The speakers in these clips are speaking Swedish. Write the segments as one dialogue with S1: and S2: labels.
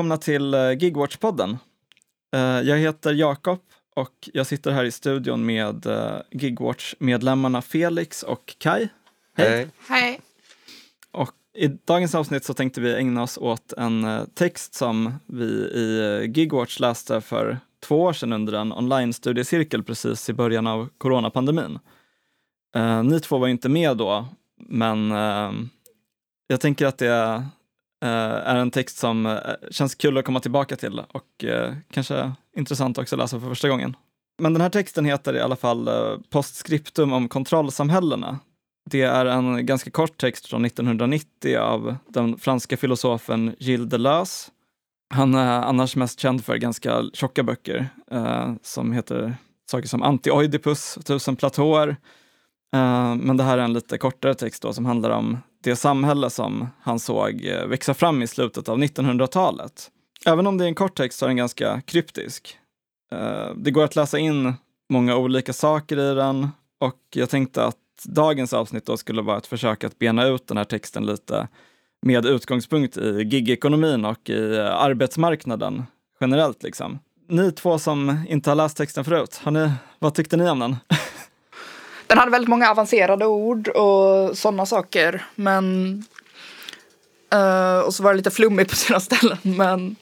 S1: välkomna till eh, Gigwatch-podden. Eh, Jag heter Jakob och jag sitter här i studion med eh, Gigwatch-medlemmarna Felix och Kai.
S2: Hej.
S3: Hej.
S1: Och I dagens avsnitt så tänkte vi ägna oss åt en text som vi i Gigwatch läste för två år sedan under en online-studiecirkel precis i början av coronapandemin. Ni två var inte med då, men jag tänker att det Eh, är en text som eh, känns kul att komma tillbaka till och eh, kanske intressant också att läsa för första gången. Men den här texten heter i alla fall Postscriptum om kontrollsamhällena. Det är en ganska kort text från 1990 av den franska filosofen Gilles Deleuze. Han är annars mest känd för ganska tjocka böcker eh, som heter saker som Anti-Oidipus, Tusen platåer. Eh, men det här är en lite kortare text då, som handlar om det samhälle som han såg eh, växa fram i slutet av 1900-talet. Även om det är en kort text så är den ganska kryptisk. Eh, det går att läsa in många olika saker i den och jag tänkte att dagens avsnitt då skulle vara ett försök att bena ut den här texten lite med utgångspunkt i gigekonomin och i eh, arbetsmarknaden generellt. Liksom. Ni två som inte har läst texten förut, har ni, vad tyckte ni om den?
S3: Den hade väldigt många avancerade ord och sådana saker. Men... eh, och så var det lite flummigt på sina ställen. Men...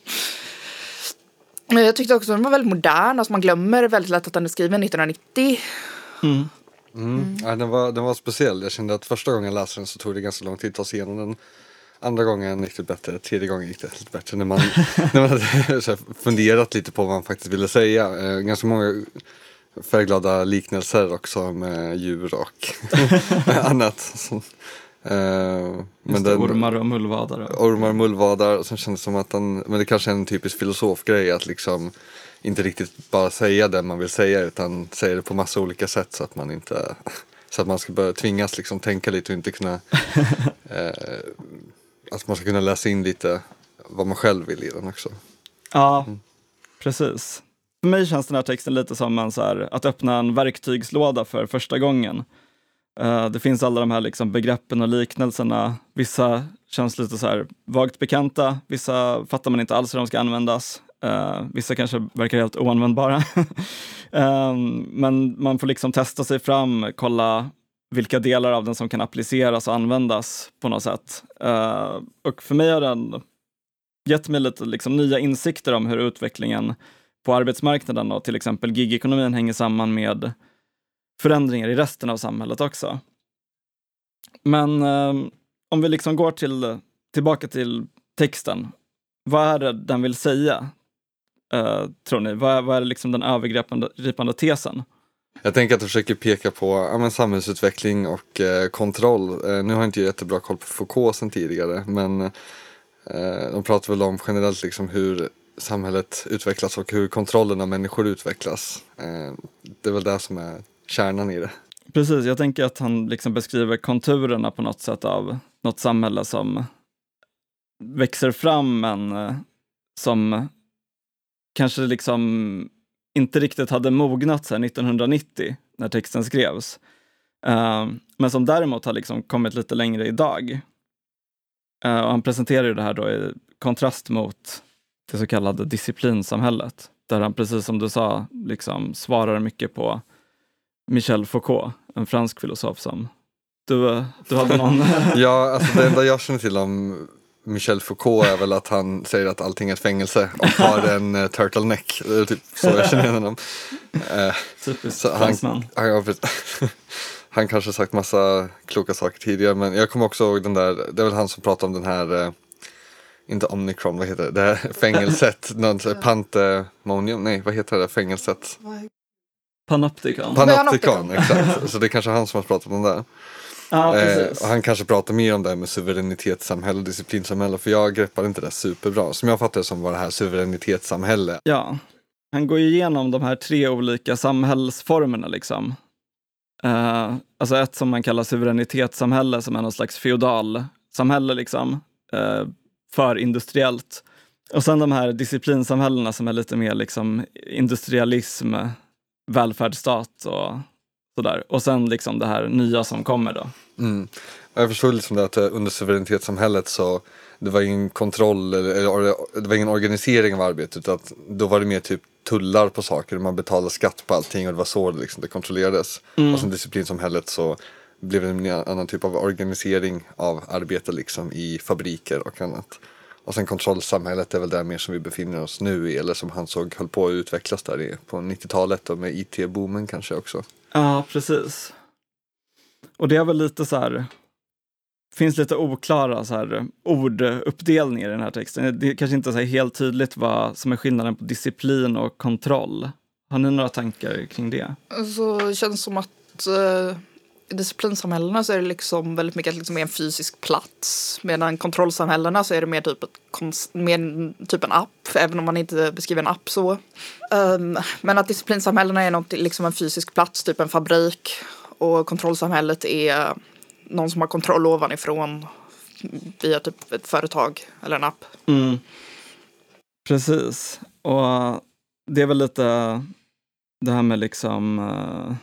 S3: men jag tyckte också att den var väldigt modern. Alltså man glömmer väldigt lätt att den är skriven 1990.
S2: Mm. Ja, den, var, den var speciell. Jag kände att första gången jag läste den så tog det ganska lång tid att ta sig igenom den. Andra gången gick det bättre, tredje gången gick det lite bättre när man, när man hade så här, funderat lite på vad man faktiskt ville säga. Eh, ganska många färgglada liknelser också med djur och annat. Så, eh, men
S1: det, ormar och mullvadare.
S2: ormar och mullvadar som kändes som att han, men det kanske är en typisk filosofgrej att liksom inte riktigt bara säga det man vill säga utan säga det på massa olika sätt så att man inte så att man ska börja tvingas liksom tänka lite och inte kunna eh, att man ska kunna läsa in lite vad man själv vill i den också.
S1: Ja, precis. För mig känns den här texten lite som en, så här, att öppna en verktygslåda för första gången. Uh, det finns alla de här liksom begreppen och liknelserna. Vissa känns lite så här vagt bekanta, vissa fattar man inte alls hur de ska användas. Uh, vissa kanske verkar helt oanvändbara. um, men man får liksom testa sig fram, kolla vilka delar av den som kan appliceras och användas på något sätt. Uh, och för mig har den gett mig lite liksom nya insikter om hur utvecklingen på arbetsmarknaden och till exempel gigekonomin hänger samman med förändringar i resten av samhället också. Men eh, om vi liksom går till, tillbaka till texten. Vad är det den vill säga, eh, tror ni? Vad är, vad är liksom den övergripande tesen?
S2: Jag tänker att jag försöker peka på ja, men samhällsutveckling och eh, kontroll. Eh, nu har jag inte jättebra koll på Foucault sen tidigare men eh, de pratar väl om generellt liksom hur samhället utvecklas och hur kontrollen av människor utvecklas. Eh, det är väl det som är kärnan i det.
S1: Precis, jag tänker att han liksom beskriver konturerna på något sätt av något samhälle som växer fram men eh, som kanske liksom inte riktigt hade mognat sen 1990 när texten skrevs. Eh, men som däremot har liksom kommit lite längre idag. Och han presenterar ju det här då i kontrast mot det så kallade disciplinsamhället. Där han, precis som du sa, liksom svarar mycket på Michel Foucault, en fransk filosof som du, du hade någon...
S2: Ja, alltså det enda jag känner till om Michel Foucault är väl att han säger att allting är ett fängelse och har en uh, turtleneck. Det är typ så jag känner igen honom. Eh,
S1: Typiskt
S2: han,
S1: fransman.
S2: han, precis. han kanske har sagt massa kloka saker tidigare men jag kommer också ihåg den där, det är väl han som pratar om den här eh, inte Omnicron, vad heter det? Det här fängelset, något Pantemonium, nej vad heter det där fängelset?
S1: Panopticon.
S2: Panopticon, exakt. Så det är kanske han som har pratat om det.
S1: ja,
S2: Eh,
S1: precis.
S2: och han kanske pratar mer om det här med suveränitetssamhälle och disciplinsamhälle för jag greppar inte det superbra. Som jag fattar det som var det här suveränitetssamhälle.
S1: Ja. Han går ju igenom de här tre olika samhällsformerna liksom. Eh, alltså ett som man kallar suveränitetssamhälle som är någon slags feodalsamhälle liksom. Uh, för industriellt. Och sen de här disciplinsamhällena som är lite mer liksom industrialism, välfärdsstat och Sådär. Och sen liksom det här nya som kommer då.
S2: Mm. Jag förstod liksom det att eh, under suveränitetssamhället så det var ingen kontroll eller, det var ingen organisering av arbetet utan att då var det mer typ tullar på saker, man betalade skatt på allting och det var så liksom, det kontrollerades.
S1: Mm.
S2: Och som disciplinsamhället så blev en annan typ av organisering av arbete liksom i fabriker och annat. Och sen kontrollsamhället är väl där mer som vi befinner oss nu i eller som han såg höll på att utvecklas där i, på 90-talet och med IT-boomen kanske också.
S1: Ja, precis. Och det är väl lite så här, finns lite oklara så här, orduppdelningar i den här texten. Det är kanske inte är helt tydligt vad som är skillnaden på disciplin och kontroll. Har ni några tankar kring det?
S3: Alltså, det känns som att eh, disciplinsamhällena så är det liksom väldigt mycket liksom en fysisk plats. Medan kontrollsamhällena så är det mer typ, ett mer typ en app, även om man inte beskriver en app så. Um, men att disciplinsamhällena är något, liksom en fysisk plats, typ en fabrik. Och kontrollsamhället är någon som har kontroll ovanifrån via typ ett företag eller en app.
S1: Mm. Precis. Och det är väl lite det här med liksom uh,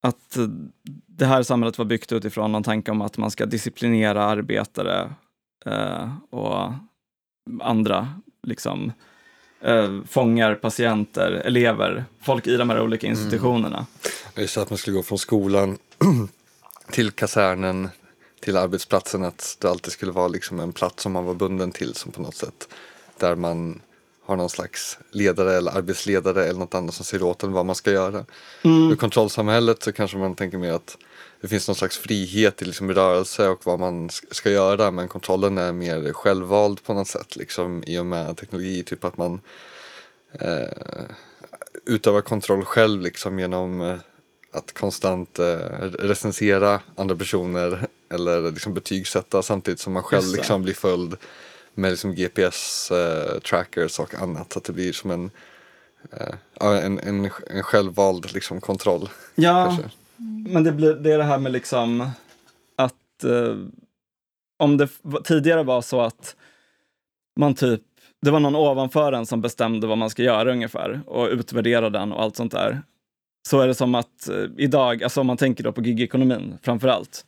S1: att det här samhället var byggt utifrån någon tanke om att man ska disciplinera arbetare uh, och andra liksom uh, fångar, patienter, elever, folk i de här olika mm. institutionerna. Mm.
S2: Just att man skulle gå från skolan till kasernen, till arbetsplatsen, att det alltid skulle vara liksom en plats som man var bunden till som på något sätt där man har någon slags ledare eller arbetsledare eller något annat som säger åt en vad man ska göra. Mm. I kontrollsamhället så kanske man tänker mer att det finns någon slags frihet i liksom rörelse och vad man ska göra men kontrollen är mer självvald på något sätt liksom i och med teknologi, typ att man eh, utövar kontroll själv liksom genom eh, att konstant eh, recensera andra personer eller liksom betygsätta samtidigt som man själv liksom blir följd med liksom GPS-trackers eh, och annat. Så att det blir som en, eh, en, en, en självvald liksom, kontroll.
S1: Ja, kanske. men det, blir, det är det här med liksom att eh, om det tidigare var så att man typ det var någon ovanför en som bestämde vad man ska göra ungefär och utvärderade den och allt sånt där så är det som att eh, idag, alltså om man tänker då på gigekonomin framför allt,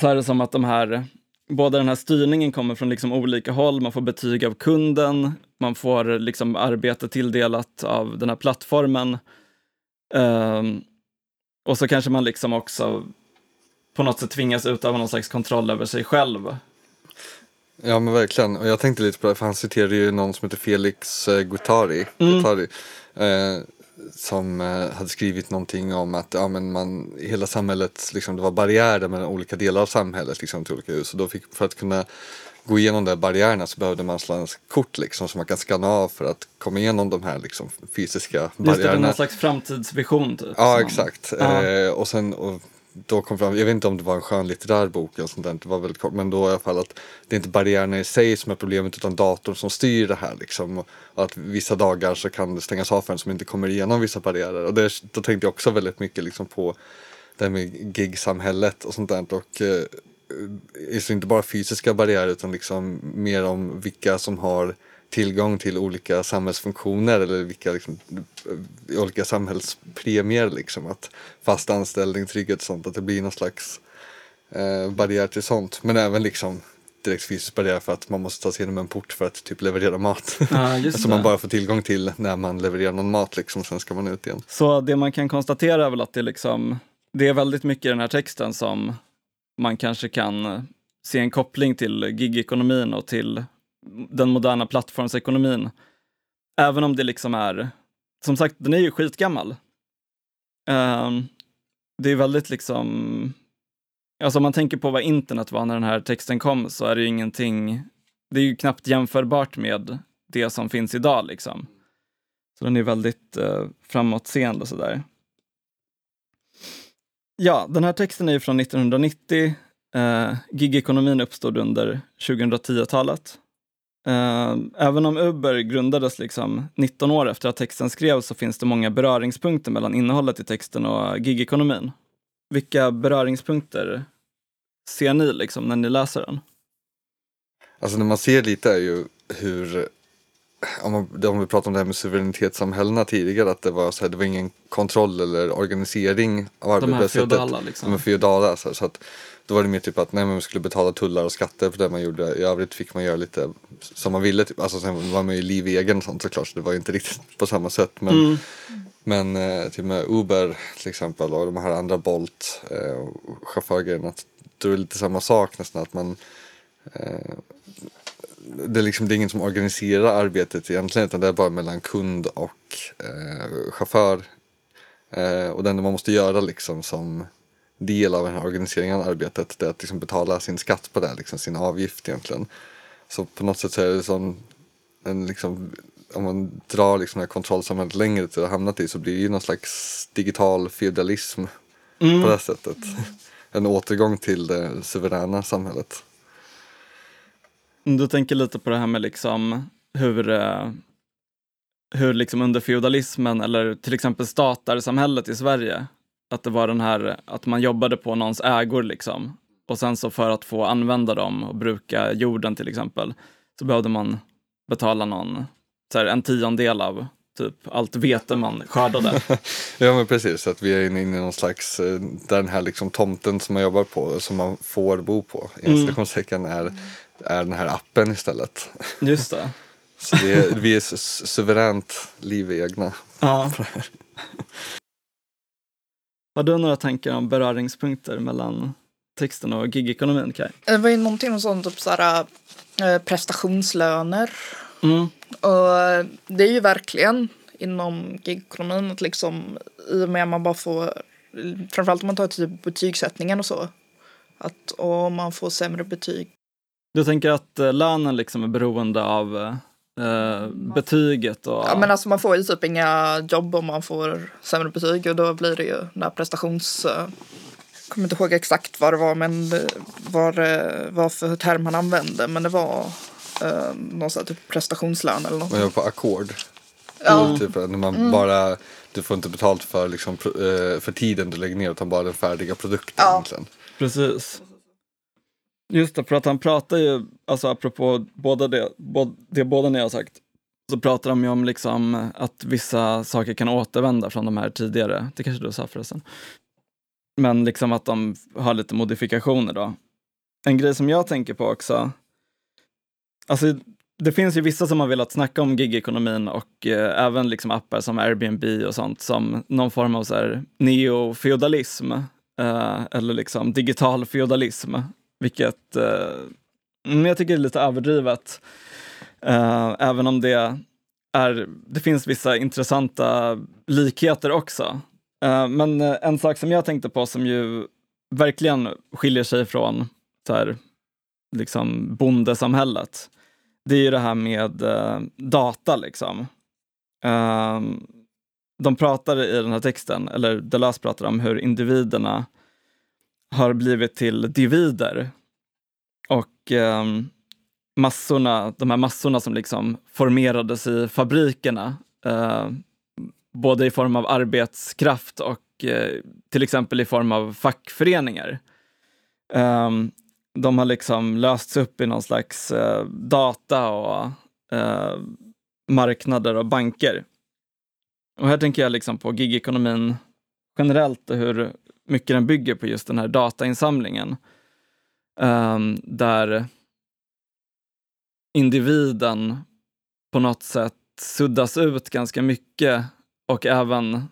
S1: så är det som att de här, båda den här styrningen kommer från liksom olika håll, man får betyg av kunden, man får liksom arbete tilldelat av den här plattformen. Um, och så kanske man liksom också på något sätt tvingas utöva någon slags kontroll över sig själv.
S2: Ja men verkligen, och jag tänkte lite på det, för han citerade ju någon som heter Felix eh, Guttari. Mm. Guttari eh, som eh, hade skrivit någonting om att ja, men man, hela samhället, liksom, det var barriärer mellan olika delar av samhället liksom, till olika hus. Och då fick, för att kunna gå igenom de barriärerna så behövde man slags kort liksom, som man kan skanna av för att komma igenom de här liksom, fysiska barriärerna. Just det,
S1: någon slags framtidsvision. Typ,
S2: ja, exakt. Eh, och sen, och då kom fram, jag vet inte om det var en skönlitterär bok eller sånt där, det var väldigt kort, men då i alla fall att det är inte barriärerna i sig som är problemet utan datorn som styr det här liksom. Och att vissa dagar så kan det stängas av för en som inte kommer igenom vissa barriärer. Och det, då tänkte jag också väldigt mycket liksom på det här med gigsamhället och sånt där. Och eh, inte bara fysiska barriärer utan liksom mer om vilka som har tillgång till olika samhällsfunktioner eller vilka liksom, olika samhällspremier. Liksom, att fast anställning, trygghet och sånt, att det blir någon slags eh, barriär till sånt. Men även liksom direkt fysisk barriär för att man måste ta sig igenom en port för att typ leverera mat. Ja, Som man bara får tillgång till när man levererar någon mat liksom, sen ska man ut igen.
S1: Så det man kan konstatera är väl att det, liksom, det är väldigt mycket i den här texten som man kanske kan se en koppling till gigekonomin och till den moderna plattformsekonomin. Även om det liksom är, som sagt, den är ju skitgammal. Um, det är väldigt liksom, alltså om man tänker på vad internet var när den här texten kom så är det ju ingenting, det är ju knappt jämförbart med det som finns idag liksom. Så den är väldigt uh, framåtseende sådär. Ja, den här texten är ju från 1990. Uh, eh, gigekonomin uppstod under 2010-talet. Uh, även om Uber grundades liksom 19 år efter att texten skrevs så finns det många beröringspunkter mellan innehållet i texten och gigekonomin. Vilka beröringspunkter ser ni liksom när ni läser den?
S2: Alltså när man ser lite är ju hur om, vi pratade om det här med suveränitetssamhällena tidigare, att det var, så här, det var ingen kontroll eller organisering av arbetet.
S1: De här feodala liksom.
S2: De här feodala, så, här, så att då var det mer typ att nej, man skulle betala tullar och skatter för det man gjorde. I övrigt fick man göra lite som man ville. Typ. Alltså sen var man ju livegen och sånt såklart så det var ju inte riktigt på samma sätt. Men,
S1: Mm.
S2: men typ med Uber till exempel och de här andra Bolt eh, och chaufförgrejerna. Då är det lite samma sak nästan att man eh, det är liksom det är ingen som organiserar arbetet egentligen utan det är bara mellan kund och eh, chaufför. Eh, och det enda man måste göra liksom som del av den här organiseringen av arbetet det är att liksom betala sin skatt på det, liksom sin avgift egentligen. Så på något sätt så är det som en liksom om man drar liksom det här kontrollsamhället längre till det har hamnat i så blir det ju någon slags digital feudalism
S1: Mm.
S2: på det sättet. En återgång till det suveräna samhället.
S1: Du tänker lite på det här med liksom hur, eh, hur liksom under feodalismen eller till exempel statarsamhället i Sverige, att det var den här att man jobbade på någons ägor liksom. Och sen så för att få använda dem och bruka jorden till exempel, så behövde man betala någon, så här, en tiondel av typ allt vete man skördade.
S2: Ja men precis, att vi är inne i någon slags, eh, där den här liksom tomten som man jobbar på, som man får bo på, i
S1: Mm.
S2: är, är den här appen istället.
S1: Just det.
S2: Så det är, vi är su- suveränt livegna.
S1: Ja. Har du några tankar om beröringspunkter mellan texten och gigekonomin, Kaj?
S3: Det var ju någonting om typ såhär eh, prestationslöner.
S1: Mm.
S3: Och det är ju verkligen inom gigekonomin att liksom i och med att man bara får framförallt om man tar typ betygssättningen och så. Att om man får sämre betyg.
S1: Du tänker att eh, lönen liksom är beroende av eh, betyget och...
S3: Ja men alltså man får ju typ inga jobb om man får sämre betyg och då blir det ju den här prestations... eh, Jag kommer inte ihåg exakt vad det var men det vad det var för term han använde men det var eh, någon sån här typ prestationslön eller något.
S2: Man jobbar på ackord.
S3: Ja.
S2: Typ, när man bara, du får inte betalt för, liksom, eh, för tiden du lägger ner utan bara den färdiga produkten
S3: Ja.
S2: egentligen.
S1: Precis. Just det, för att han pratar ju, alltså apropå båda det, både, det båda ni har sagt, så pratar de ju om liksom att vissa saker kan återvända från de här tidigare, det kanske du sa förresten. Men liksom att de har lite modifikationer då. En grej som jag tänker på också, alltså det finns ju vissa som har velat snacka om gigekonomin och eh, även liksom appar som Airbnb och sånt som någon form av neofeodalism eh, eller liksom digital feodalism, vilket eh, mm, jag tycker är lite överdrivet. Eh, även om det är, det finns vissa intressanta likheter också. Eh, men eh, en sak som jag tänkte på som ju verkligen skiljer sig från så här, liksom bondesamhället, det är ju det här med eh, data liksom. Eh, de pratar i den här texten, eller Deleuze pratar om hur individerna har blivit till divider. Och eh, massorna, de här massorna som liksom formerades i fabrikerna, eh, både i form av arbetskraft och eh, till exempel i form av fackföreningar. Ehm, de har liksom lösts upp i någon slags eh, data och eh, marknader och banker. Och här tänker jag liksom på gigekonomin generellt och hur mycket den bygger på just den här datainsamlingen. Um, där individen på något sätt suddas ut ganska mycket och även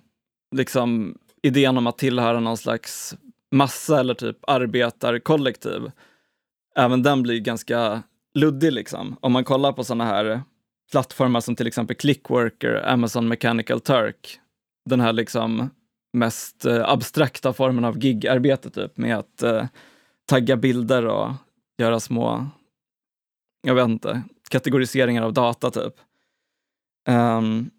S1: liksom idén om att tillhöra någon slags massa eller typ arbetarkollektiv. Även den blir ganska luddig liksom. Om man kollar på sådana här plattformar som till exempel Clickworker, Amazon Mechanical Turk. Den här liksom mest eh, abstrakta formen av gigarbete typ med att eh, tagga bilder och göra små, jag vet inte, kategoriseringar av data typ. Um,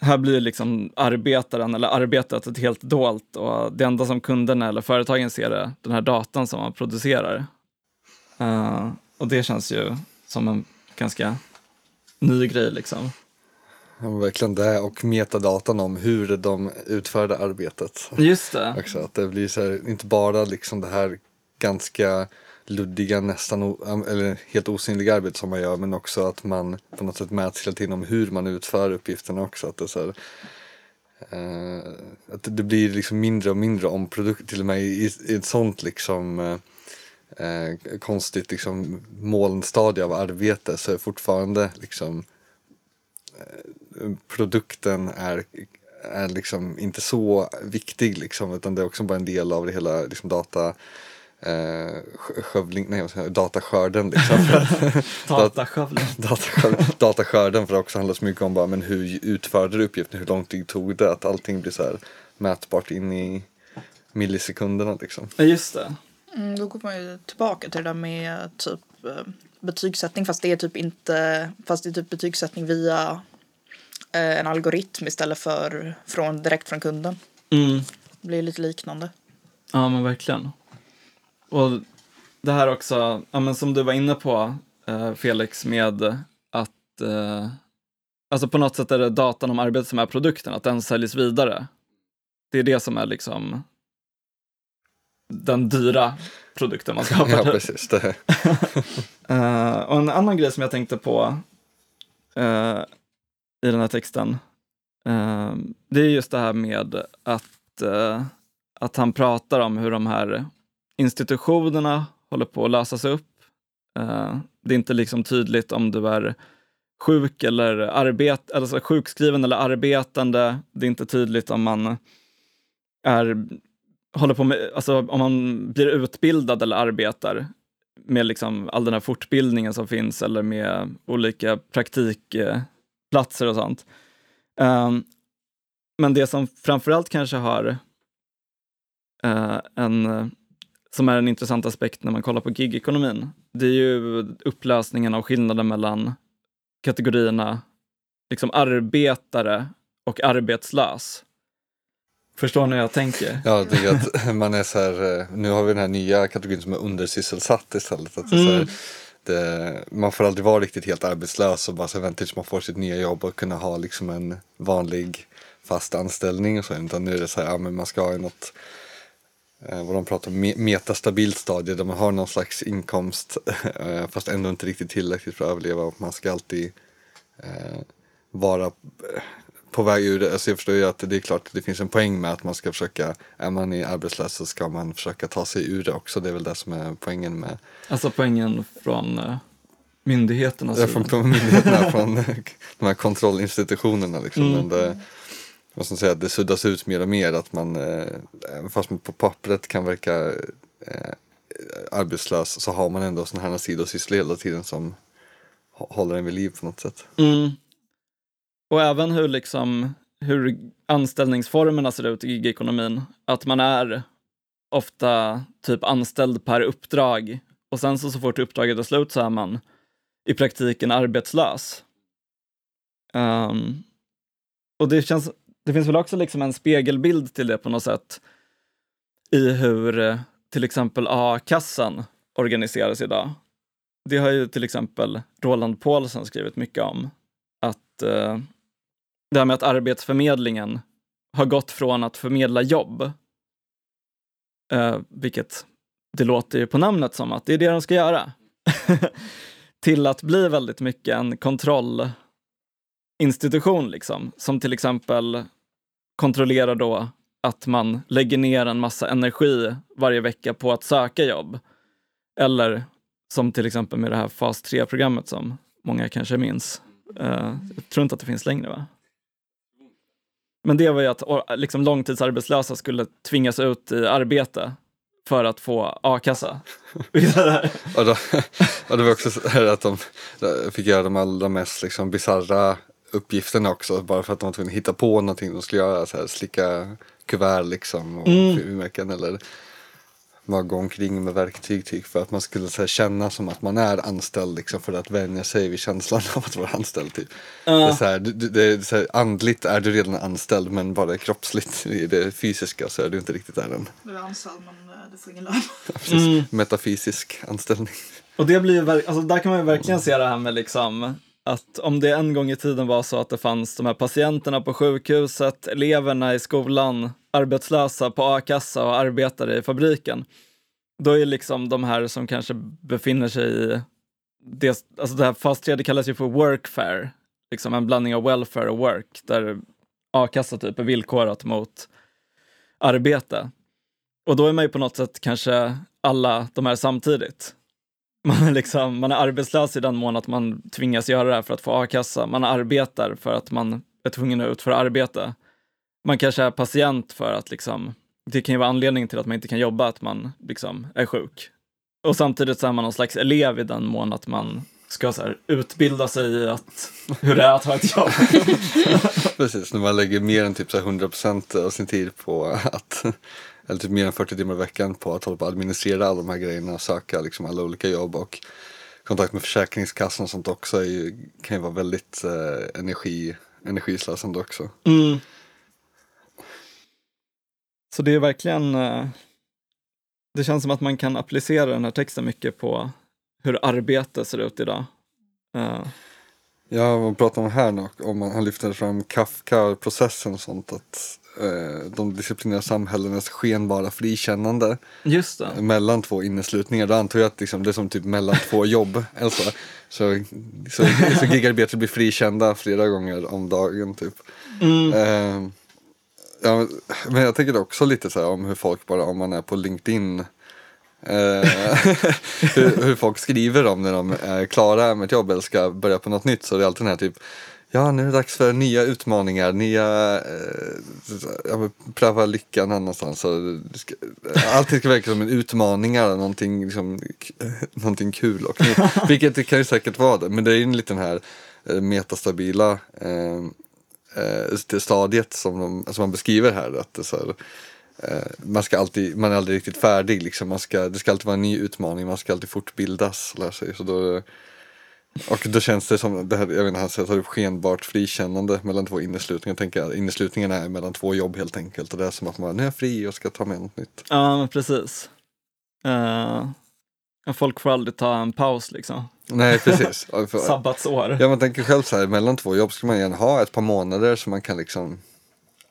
S1: här blir liksom arbetaren eller arbetet ett helt dolt och det enda som kunderna eller företagen ser är den här datan som man producerar. Uh, och det känns ju som en ganska ny grej liksom.
S2: Men verkligen det och metadatan om hur de utförde arbetet.
S1: Just det.
S2: Också, att det blir så här, inte bara liksom det här ganska luddiga, nästan o, eller helt osynliga arbete som man gör men också att man på något sätt mäts hela tiden om hur man utför uppgifterna också. Att det, så här, eh, att det blir liksom mindre och mindre om produkter, till och med i, i ett sånt liksom eh, eh, konstigt liksom molnstadie av arbete så är fortfarande liksom eh, produkten är, är liksom inte så viktig liksom utan det är också bara en del av det hela liksom data eh, skövling, nej, vad säger, dataskörden. Liksom.
S1: Dataskövling.
S2: dataskörden, dataskörden för det också handlar så mycket om bara, men hur utförde du uppgiften, hur lång tid tog det, att allting blir så här mätbart in i millisekunderna liksom.
S1: Ja, just det.
S3: Mm, då går man ju tillbaka till det där med typ eh, betygssättning fast det är typ inte, fast det är typ betygssättning via en algoritm istället för från, direkt från kunden.
S1: Mm.
S3: Det blir lite liknande.
S1: Ja, men verkligen. Och det här också, ja, men som du var inne på eh, Felix, med att eh, alltså på något sätt är det datan om arbetet som är produkten, att den säljs vidare. Det är det som är liksom den dyra produkten man skapar.
S2: Ja precis, det.
S1: Eh, och en annan grej som jag tänkte på eh, i den här texten, eh, det är just det här med att, eh, att han pratar om hur de här institutionerna håller på att lösas upp. Eh, det är inte liksom tydligt om du är sjuk eller arbet, alltså sjukskriven eller arbetande. Det är inte tydligt om man är håller på med, alltså om man blir utbildad eller arbetar med liksom all den här fortbildningen som finns eller med olika praktik eh, praktikplatser och sånt. Um, men det som framförallt kanske har uh, en, som är en intressant aspekt när man kollar på gigekonomin, det är ju upplösningen av skillnaden mellan kategorierna liksom arbetare och arbetslös. Förstår ni hur jag tänker?
S2: Ja, jag tycker att man är så här, eh, nu har vi den här nya kategorin som är undersysselsatt istället. Att det är så här,
S1: Mm.
S2: man får aldrig vara riktigt helt arbetslös och bara så vänta tills man får sitt nya jobb och kunna ha liksom en vanlig fast anställning och så. Utan nu är det så här, ja men man ska ha något eh, vad de pratar om, metastabilt stadie där man har någon slags inkomst eh, fast ändå inte riktigt tillräckligt för att överleva och man ska alltid eh, vara eh, på väg ur det. Alltså jag förstår ju att det är klart att det finns en poäng med att man ska försöka, är man i arbetslös så ska man försöka ta sig ur det också. Det är väl det som är poängen med
S1: Alltså poängen från uh, myndigheternas
S2: Ja, från, från myndigheterna, från de här kontrollinstitutionerna. Liksom.
S1: Mm.
S2: Men det, vad ska säga, det suddas ut mer och mer att man, eh, även fast man på pappret kan verka eh, arbetslös så har man ändå sådana här sidosysslor hela tiden som hå- håller en vid liv på något sätt.
S1: Mm. Och även hur, liksom, hur anställningsformerna ser ut i gigekonomin. Att man är ofta typ anställd per uppdrag och sen så, så fort uppdraget är slut så är man i praktiken arbetslös. Um, och det, känns, det finns väl också liksom en spegelbild till det på något sätt i hur eh, till exempel a-kassan organiseras idag. Det har ju till exempel Roland Paulsen skrivit mycket om. Att uh, det här med att Arbetsförmedlingen har gått från att förmedla jobb, eh, vilket det låter ju på namnet som att det är det de ska göra, till att bli väldigt mycket en kontrollinstitution, liksom, som till exempel kontrollerar då att man lägger ner en massa energi varje vecka på att söka jobb. Eller som till exempel med det här fas 3-programmet som många kanske minns. Uh, jag tror inte att det finns längre va? Men det var ju att liksom, långtidsarbetslösa skulle tvingas ut i arbete för att få a-kassa.
S2: Och, då, och det var också så här att de fick göra de allra mest liksom bisarra uppgifterna också bara för att de var tvungna att hitta på någonting de skulle göra. Så här, slicka kuvert liksom och
S1: Mm.
S2: frimärken eller bara gå omkring med verktyg typ, för att man skulle så här, känna som att man är anställd liksom, för att vänja sig vid känslan av att vara anställd. Typ. Det är
S1: Ja.
S2: så här, det är så här, andligt är du redan anställd men bara kroppsligt i det fysiska så är du inte riktigt där än.
S3: Du är anställd men eh, du får ingen lön.
S1: Mm.
S2: Metafysisk anställning.
S1: Och det blir alltså där kan man ju verkligen se det här med liksom att om det en gång i tiden var så att det fanns de här patienterna på sjukhuset, eleverna i skolan, arbetslösa på a-kassa och arbetare i fabriken. då är liksom de här som kanske befinner sig i det, alltså det här fas 3, det kallas ju för workfare, liksom en blandning av welfare och work, där a-kassa typ är villkorat mot arbete. Och då är man ju på något sätt kanske alla de här samtidigt. Man är, liksom, man är arbetslös i den mån att man tvingas göra det här för att få a-kassa. Man arbetar för att man är tvungen att utföra arbete. Man kanske är patient för att liksom, det kan ju vara anledningen till att man inte kan jobba, att man liksom är sjuk. Och samtidigt så är man någon slags elev i den mån att man ska så här, utbilda sig i att, hur det är att ha ett jobb.
S2: Precis, när man lägger mer än typ så 100% av sin tid på att eller typ mer än 40 timmar i veckan på att hålla på att administrera alla de här grejerna och söka liksom alla olika jobb och kontakt med Försäkringskassan och sånt också är ju, kan ju vara väldigt eh, energi, energislösande också.
S1: Mm. Så det är verkligen, eh, det känns som att man kan applicera den här texten mycket på hur arbete ser ut idag. Uh.
S2: Ja, vad pratar man här nu om? Han lyfter fram Kafka-processen och sånt. Att eh, de disciplinära samhällenas skenbara frikännande.
S1: Just det.
S2: Mellan två inneslutningar. Då antar jag att liksom, det är som typ mellan två jobb. Alltså, så, så, så gigarbetare blir frikända flera gånger om dagen typ.
S1: Mm.
S2: Eh, ja, men jag tänker också lite så här om hur folk bara, om man är på LinkedIn Eh, hur, hur, folk skriver om när de är klara med ett jobb eller ska börja på något nytt så det är alltid den här typ Ja, nu är det dags för nya utmaningar, nya, eh, pröva lyckan annanstans. Så ska, alltid ska verka som en utmaning, någonting, liksom, någonting kul och nytt. Vilket det kan ju säkert vara det, men det är ju en liten här eh, metastabila eh, eh, stadiet som, de, som man beskriver här. Att det så här, Eh, man, ska alltid, man är aldrig riktigt färdig. Liksom. Man ska, det ska alltid vara en ny utmaning, man ska alltid fortbildas. Lär sig. Så då, och då känns det som, det här, jag vet inte, han säger skenbart frikännande mellan två inneslutningar. Jag tänker inneslutningarna är mellan två jobb helt enkelt. Och det är som att man nu är fri och ska ta med något nytt.
S1: Ja, men precis. Uh, folk får aldrig ta en paus liksom.
S2: Nej, precis.
S1: Sabbatsår.
S2: Ja, man tänker själv så här, mellan två jobb ska man gärna ha ett par månader så man kan liksom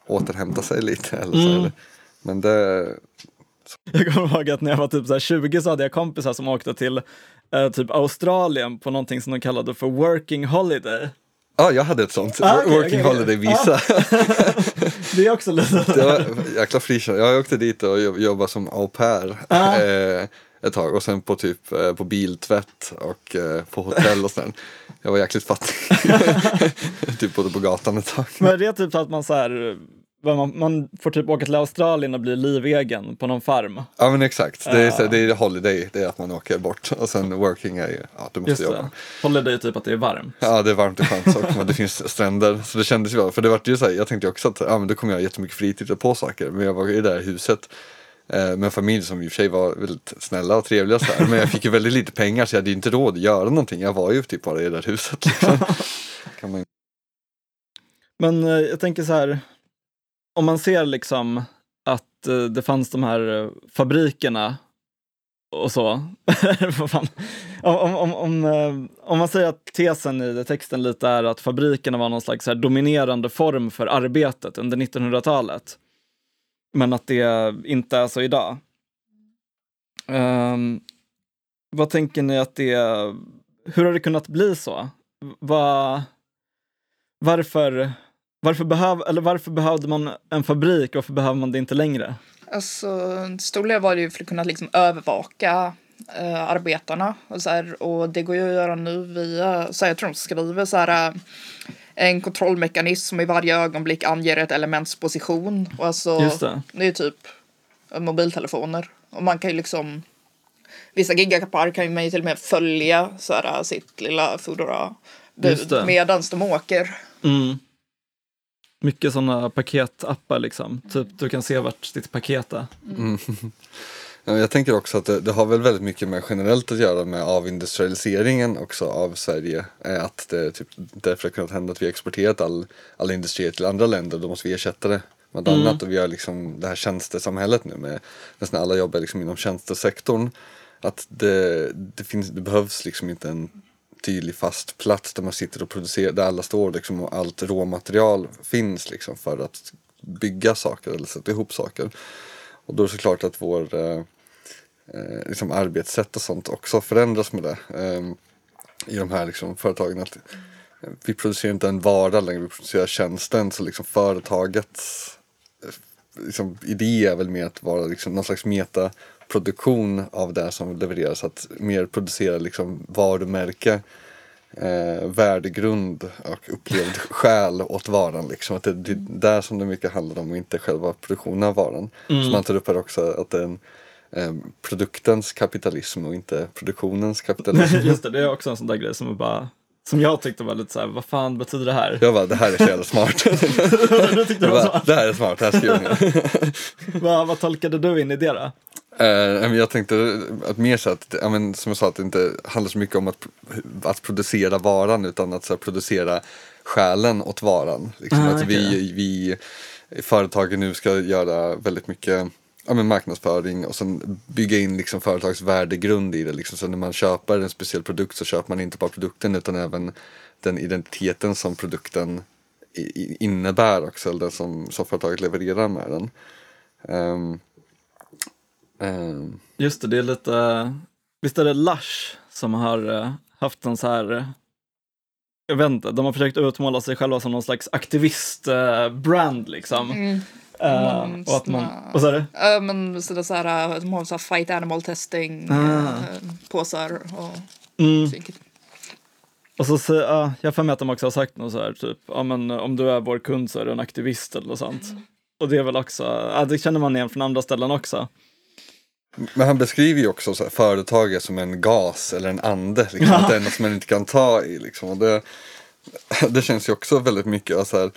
S2: återhämta sig lite. Eller så mm. Men det...
S1: Jag kommer ihåg att när jag var typ så 20 så hade jag kompisar som åkte till eh, typ Australien på någonting som de kallade för working holiday.
S2: Ja, jag hade ett sånt. Ah, okay, working okay, holiday visa. Ah.
S1: det är också lite... det
S2: var jäkla frikört. Jag åkte dit och jobbade som au pair. Ah. Eh, ett tag och sen på typ eh, på biltvätt och eh, på hotell och sådär. Jag var jäkligt fattig. typ både på gatan ett tag.
S1: Men det är typ så att man så här man, man, får typ åka till Australien och bli livegen på någon farm.
S2: Ja men exakt, det är, uh, det är holiday, det är att man åker bort. Och sen working är ju, ja du måste just jobba. Det.
S1: Holiday är typ att det är varmt.
S2: Ja det är varmt och skönt och det finns stränder. Så det kändes ju bra, för det var ju så här, jag tänkte också att ja, men då kommer jag ha jättemycket fritid på saker. Men jag var i det här huset eh, med en familj som i och för sig var väldigt snälla och trevliga så. Men jag fick ju väldigt lite pengar så jag hade inte råd att göra någonting. Jag var ju typ bara i det där huset. Liksom. man...
S1: Men eh, jag tänker så här, om man ser liksom att eh, det fanns de här eh, fabrikerna och så. om, om, om, eh, om, man säger att tesen i texten lite är att fabrikerna var någon slags här dominerande form för arbetet under 1900-talet. Men att det inte är så idag. Um, vad tänker ni att det, hur har det kunnat bli så? Va, varför, varför, behöv, eller varför behövde man en fabrik? Varför behöver man det inte längre?
S3: Alltså, storlek var det ju för att kunna liksom övervaka äh, arbetarna och så här, och det går ju att göra nu via, så här, jag tror de skriver så här, äh, en kontrollmekanism som i varje ögonblick anger ett elements position. Och alltså,
S1: Just det.
S3: det är typ mobiltelefoner. Och man kan ju liksom, vissa gigakappar kan ju man ju till och med följa så här, sitt lilla Foodora-bud medan de åker.
S1: Mm. Mycket sådana paketappar liksom. Typ du kan se vart ditt paket är.
S2: Mm. Jag tänker också att det, det, har väl väldigt mycket med generellt att göra med avindustrialiseringen också av Sverige. Att det typ, därför har kunnat hända att vi exporterat all, all industri till andra länder. Då måste vi ersätta det med mm. annat. Och vi har liksom det här tjänstesamhället nu med nästan alla jobbar liksom inom tjänstesektorn. Att det, det, finns, det behövs liksom inte en tydlig fast plats där man sitter och producerar, där alla står liksom och allt råmaterial finns liksom för att bygga saker eller sätta ihop saker. Och då är det såklart att vår, eh, eh liksom arbetssätt och sånt också förändras med det. Eh, I de här liksom företagen. Att, vi producerar inte en vara längre, vi producerar tjänsten. Så liksom företagets eh, liksom, idé är väl mer att vara liksom någon slags meta metaproduktion av det som levereras. Att mer producera liksom varumärke eh, värdegrund och upplevd själ åt varan. Liksom. Att det, det är där som det mycket handlar om och inte själva produktionen av varan.
S1: Mm.
S2: Så man tar upp här också att det är en eh, produktens kapitalism och inte produktionens kapitalism.
S1: Just det, det är också en sån där grej som är bara som jag tyckte var lite så här, vad fan betyder det här?
S2: Jag bara, det här är så jävla smart.
S1: du tyckte det var smart.
S2: det här är smart, det här skriver jag.
S1: vad, vad tolkade du in i det då?
S2: Men jag tänkte att mer så att, ja, men, som jag sa, att det inte handlar så mycket om att, att producera varan utan att så här, producera själen åt varan. Liksom,
S1: Ah,
S2: att vi,
S1: okej.
S2: vi företagen nu ska göra väldigt mycket ja, men marknadsföring och sen bygga in liksom företags värdegrund i det. Liksom. Så när man köper en speciell produkt så köper man inte bara produkten utan även den identiteten som produkten innebär också, eller den som, som företaget levererar med den. Ehm, ehm,
S1: Just det, det är lite, visst är det Lush som har eh, haft en så här, eh, jag vet inte, de har försökt utmåla sig själva som någon slags aktivist-brand liksom.
S3: Mm.
S1: Eh,
S3: Mm,
S1: och att man, vad sa du?
S3: Ja men så det är så här, de har så här fight animal testing
S1: Ah.
S3: eh, påsar och
S1: Mm. Och så, så ja, jag för mig att de också har sagt något så här, typ, ja men om du är vår kund så är du en aktivist eller något sånt. Och det är väl också, ja, det känner man igen från andra ställen också.
S2: Men han beskriver ju också så företaget som en gas eller en ande. Liksom,
S1: Ja.
S2: Att det är något som man inte kan ta i. Liksom. Och det, det känns ju också väldigt mycket. Alltså här,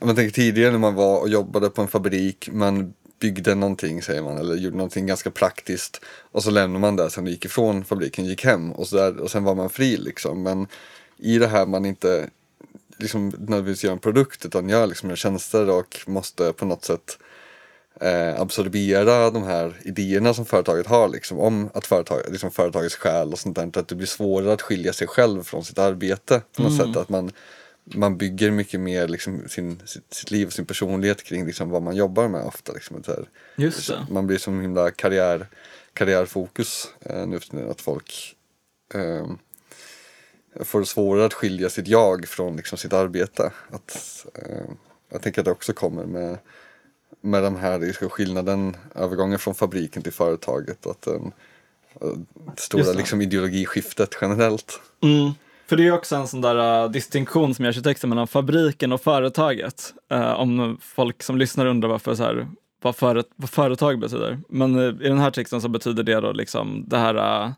S2: man tänker tidigare när man var och jobbade på en fabrik. Man byggde någonting säger man. Eller gjorde någonting ganska praktiskt. Och så lämnade man det sen och gick ifrån fabriken. Gick hem och, så där, och sen var man fri liksom. Men i det här man inte liksom nödvändigtvis gör en produkt utan gör liksom tjänster och måste på något sätt eh, absorbera de här idéerna som företaget har liksom, om att företag, liksom företagets själ och sånt där. Att det blir svårare att skilja sig själv från sitt arbete på något sätt. Att man, man bygger mycket mer liksom, sin, sitt, sitt liv och sin personlighet kring liksom, vad man jobbar med ofta. Liksom, att så
S1: Just det.
S2: man blir som himla karriär, karriärfokus eh, nu för tiden. Att folk eh, får svårare att skilja sitt jag från liksom, sitt arbete. Att, eh, jag tänker att det också kommer med, med den här liksom, skillnaden, övergången från fabriken till företaget. Att den, och det stora liksom, ideologiskiftet generellt.
S1: Mm. För det är också en sån där uh, distinktion som görs i texten mellan fabriken och företaget. Eh, om folk som lyssnar undrar varför så här, vad, före, vad företag betyder. Men eh, i den här texten så betyder det då liksom det här uh,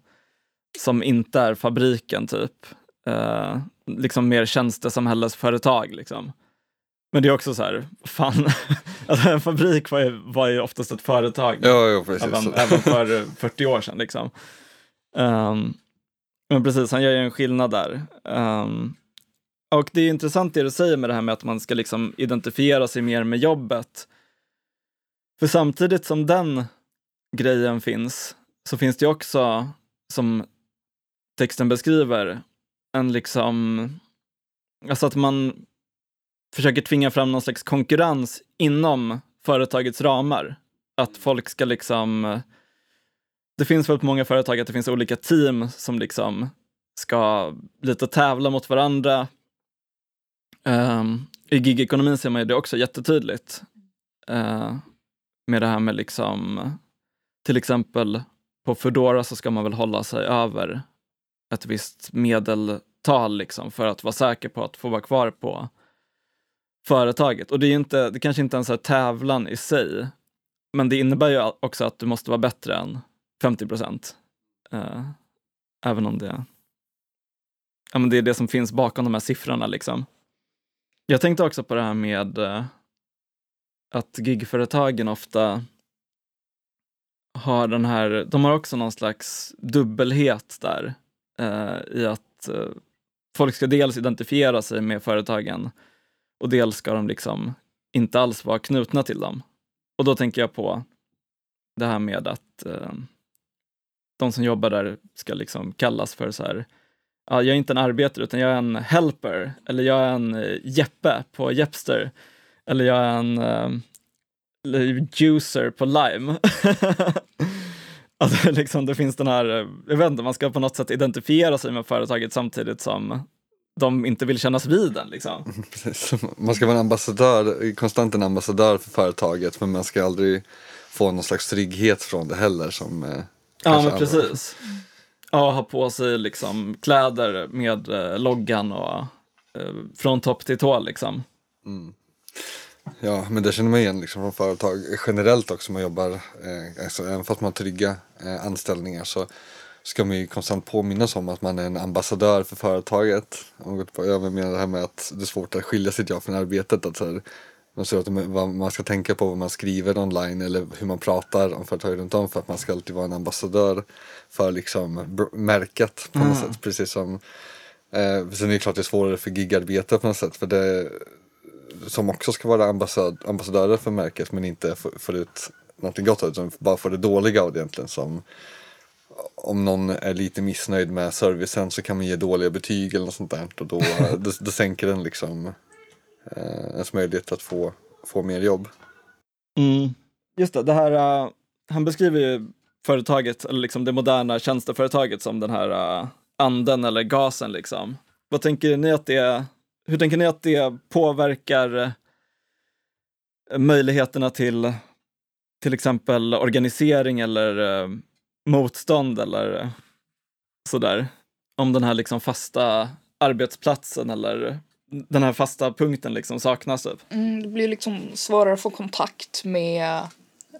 S1: som inte är fabriken typ. Uh, liksom mer tjänstesamhällesföretag liksom. Men det är också så här, fan, alltså en fabrik var ju, var ju oftast ett företag.
S2: Ja, ja precis.
S1: Även, även för eh, 40 år sedan liksom. Ehm, men precis, han gör ju en skillnad där. Ehm, och det är intressant det du säger med det här med att man ska liksom identifiera sig mer med jobbet. För samtidigt som den grejen finns så finns det också, som texten beskriver, en liksom, alltså att man försöker tvinga fram någon slags konkurrens inom företagets ramar. Att folk ska liksom, det finns väldigt många företag att det finns olika team som liksom ska lite tävla mot varandra. Um, I gigekonomin ser man ju det också jättetydligt. Uh, med det här med liksom, till exempel på Foodora så ska man väl hålla sig över ett visst medeltal liksom för att vara säker på att få vara kvar på företaget. Och det är inte, det kanske inte ens är tävlan i sig, men det innebär ju också att du måste vara bättre än 50 procent. Eh, även om det, ja, men det är det som finns bakom de här siffrorna. Liksom. Jag tänkte också på det här med eh, att gigföretagen ofta har den här, de har också någon slags dubbelhet där eh, i att eh, folk ska dels identifiera sig med företagen och dels ska de liksom inte alls vara knutna till dem. Och då tänker jag på det här med att eh, de som jobbar där ska liksom kallas för så här, ja, jag är inte en arbetare utan jag är en helper, eller jag är en eh, Jeppe på Jepster, eller jag är en eh, juicer på Lime. Alltså, liksom, det finns den här, eh, jag vet inte, man ska på något sätt identifiera sig med företaget samtidigt som de inte vill kännas vid den. Liksom.
S2: Man ska vara en ambassadör, konstant en ambassadör för företaget men man ska aldrig få någon slags trygghet från det heller. Som, eh,
S1: Ja, men precis. Ja, ha på sig liksom kläder med eh, loggan och eh, från topp till tå liksom.
S2: Ja, men det känner man igen liksom från företag generellt också. Man jobbar, eh, alltså, även fast man har trygga eh, anställningar så ska man ju konstant påminnas om att man är en ambassadör för företaget. Om man går tillbaka- Jag menar det här med att det är svårt att skilja sitt jag från arbetet. Att så här, man, ser att vad man ska tänka på vad man skriver online eller hur man pratar om företag runt om för att man ska alltid vara en ambassadör för liksom märket på något sätt. Precis som Eh, sen är det klart det är svårare för gigarbetare på något sätt. För det, som också ska vara ambassad, ambassadörer för märket men inte få- får ut någonting gott utan bara får det dåliga av det egentligen. Som, om någon är lite missnöjd med servicen så kan man ge dåliga betyg eller något sånt där och då, då, då sänker den liksom eh, ens möjlighet att få, få mer jobb.
S1: Mm. Just det, det här, eh, han beskriver ju företaget, eller liksom det moderna tjänsteföretaget som den här eh, anden eller gasen liksom. Vad tänker ni att det, hur tänker ni att det påverkar eh, möjligheterna till till exempel organisering eller motstånd eller sådär? Om den här liksom fasta arbetsplatsen eller den här fasta punkten liksom saknas typ.
S3: Mm, det blir liksom svårare att få kontakt med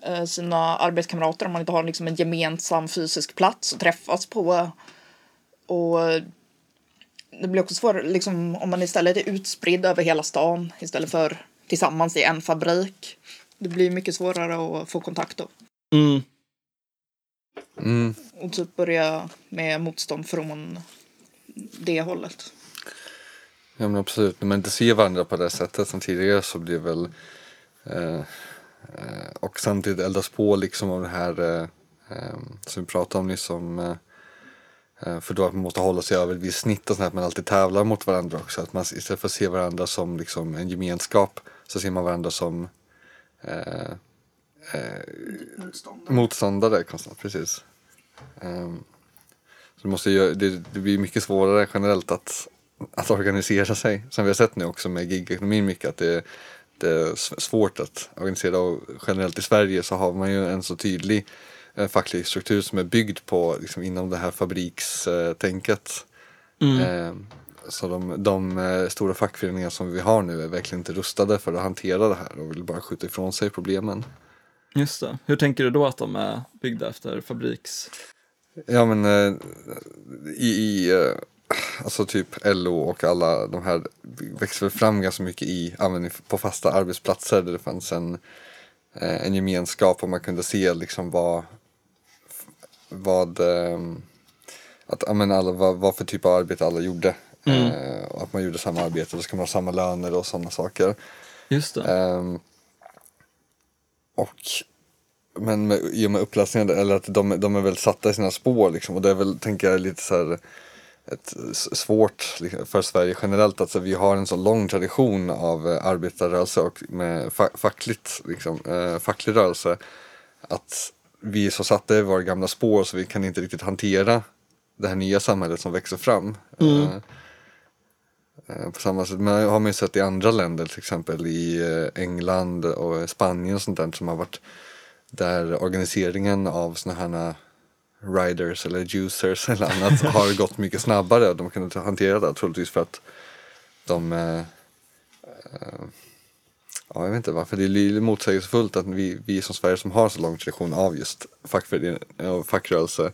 S3: eh, sina arbetskamrater om man inte har liksom en gemensam fysisk plats att träffas på. Och det blir också svårare liksom, om man istället är utspridd över hela stan istället för tillsammans i en fabrik. Det blir mycket svårare att få kontakt då.
S1: Mm.
S2: Mm.
S3: Och typ börja med motstånd från det hållet.
S2: Ja men absolut, när man inte ser varandra på det sättet som tidigare så blir väl eh, eh, och samtidigt eldas på liksom av det här eh, eh, som vi pratade om nyss om eh, eh, för då att man måste hålla sig över ett visst snitt och sånt att man alltid tävlar mot varandra också. Att man istället för att se varandra som liksom en gemenskap så ser man varandra som eh, motståndare konstant, precis. Ehm, så det, måste ju, det, det blir mycket svårare generellt att, att organisera sig. Som vi har sett nu också med gigekonomin mycket att det, det är svårt att organisera och generellt i Sverige så har man ju en så tydlig eh, facklig struktur som är byggd på liksom, inom det här fabrikstänket. Ehm, så de, de eh, stora fackföreningar som vi har nu är verkligen inte rustade för att hantera det här och vill bara skjuta ifrån sig problemen.
S1: Just det. Hur tänker du då att de är byggda efter fabriks...
S2: Ja men eh, i, i eh, alltså typ LO och alla de här väl fram ganska mycket i användning på fasta arbetsplatser där det fanns en, eh, en gemenskap och man kunde se liksom vad vad att, men alla, vad, vad för typ av arbete alla gjorde. Och att man gjorde samma arbete, då ska man ha samma löner och sådana saker.
S1: Just det.
S2: Och men med, i och med upplösningen, eller att de, de är väl satta i sina spår liksom och det är väl, tänker jag, lite så här ett, svårt liksom, för Sverige generellt. Alltså, vi har en så lång tradition av eh, arbetarrörelse och med fa fackligt, liksom, eh, facklig rörelse. Att vi är så satta i våra gamla spår så vi kan inte riktigt hantera det här nya samhället som växer fram. Eh, Eh, Eh, på samma sätt, men har man ju sett i andra länder, till exempel i eh, England och eh, Spanien och sånt där som har varit där organiseringen av såna här riders eller juicers eller annat har gått mycket snabbare de kan inte hantera det troligtvis för att de eh, Ja, jag vet inte varför. Det är lite motsägelsefullt att vi, vi som Sverige som har så lång tradition av just fackförening och fackrörelse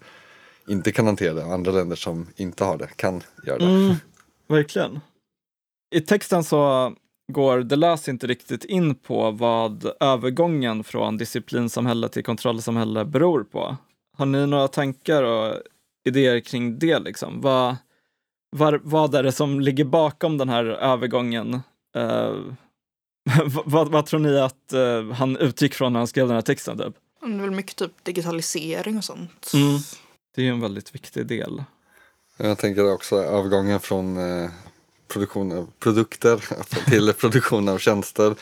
S2: inte kan hantera det och andra länder som inte har det kan göra det.
S1: Mm, verkligen. I texten så går Deleuze inte riktigt in på vad övergången från disciplinsamhälle till kontrollsamhälle beror på. Har ni några tankar och idéer kring det? Liksom? Vad, var, vad är det som ligger bakom den här övergången? Eh, vad, vad tror ni att eh, han utgick från när han skrev den här texten? Typ?
S3: Det är väl mycket typ digitalisering och sånt.
S1: Mm. Det är ju en väldigt viktig del.
S2: Jag tänker också övergången från eh, produktion av produkter till produktion av tjänster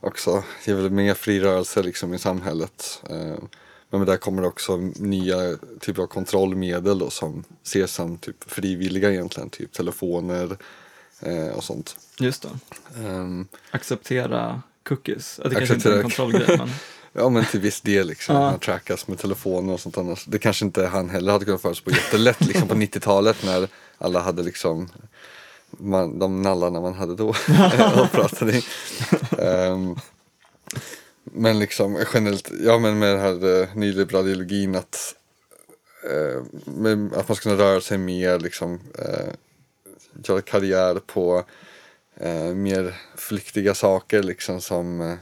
S2: också ger väl mer fri rörelse liksom i samhället. Eh, Men där kommer också nya typer av kontrollmedel då, som ses som typ frivilliga egentligen, typ telefoner eh, och sånt.
S1: Just det.
S2: Um,
S1: Acceptera cookies. Det kanske inte är en
S2: Acceptera-
S1: kontrollgrej, men
S2: Ja men till viss del liksom.
S1: Ja.
S2: Man trackas med telefoner och sånt annars. Det kanske inte han heller hade kunnat förutspå jättelätt liksom på 90-talet när alla hade liksom man, de nallarna man hade då och pratade i. Ehm, men liksom generellt, ja men med den här uh, nyliberala ideologin att, med, att man ska kunna röra sig mer liksom eh, göra karriär på eh, mer flyktiga saker liksom som eh,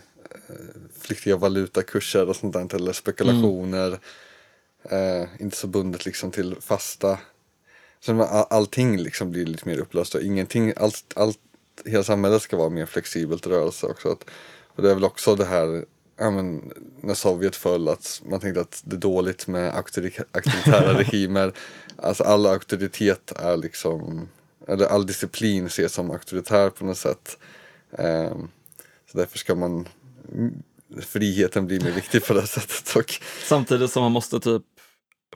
S2: flyktiga valutakurser och sånt där eller spekulationer. Eh, inte så bundet liksom till fasta. Så all, allting liksom blir lite mer upplöst och ingenting, allt, allt, hela samhället ska vara mer flexibelt sig också. Att, och det är väl också det här ja, men, när Sovjet föll att man tänkte att det är dåligt med auktori- auktoritära regimer. Alltså all auktoritet är liksom, eller all disciplin ses som auktoritär på något sätt. Ehm, så därför ska man friheten blir mer viktig på det sättet. Och,
S1: samtidigt som man måste typ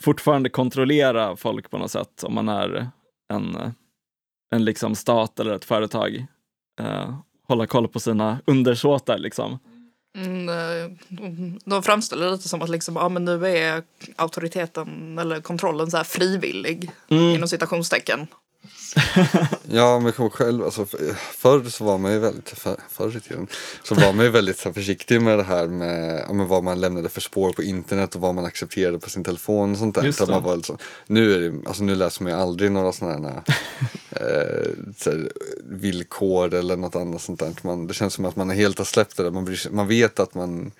S1: fortfarande kontrollera folk på något sätt om man är en, en liksom stat eller ett företag. Eh, hålla koll på sina undersåtar liksom.
S3: Mm, eh, de framställer det lite som att liksom, ja, men nu är auktoriteten eller kontrollen så här frivillig
S1: Mm.
S3: inom citationstecken.
S2: ja, men jag kommer själv, alltså, för- förr så var man ju väldigt, för, förr i tiden, så var man ju väldigt så här, försiktig med det här med ja, men vad man lämnade för spår på internet och vad man accepterade på sin telefon och sånt där. Så man var liksom, nu, är det, alltså, nu läser man ju aldrig några sådana här, eh, så här, villkor eller något annat sånt där. Man, det känns som att man är helt har släppt det där. Man, bryr man vet att man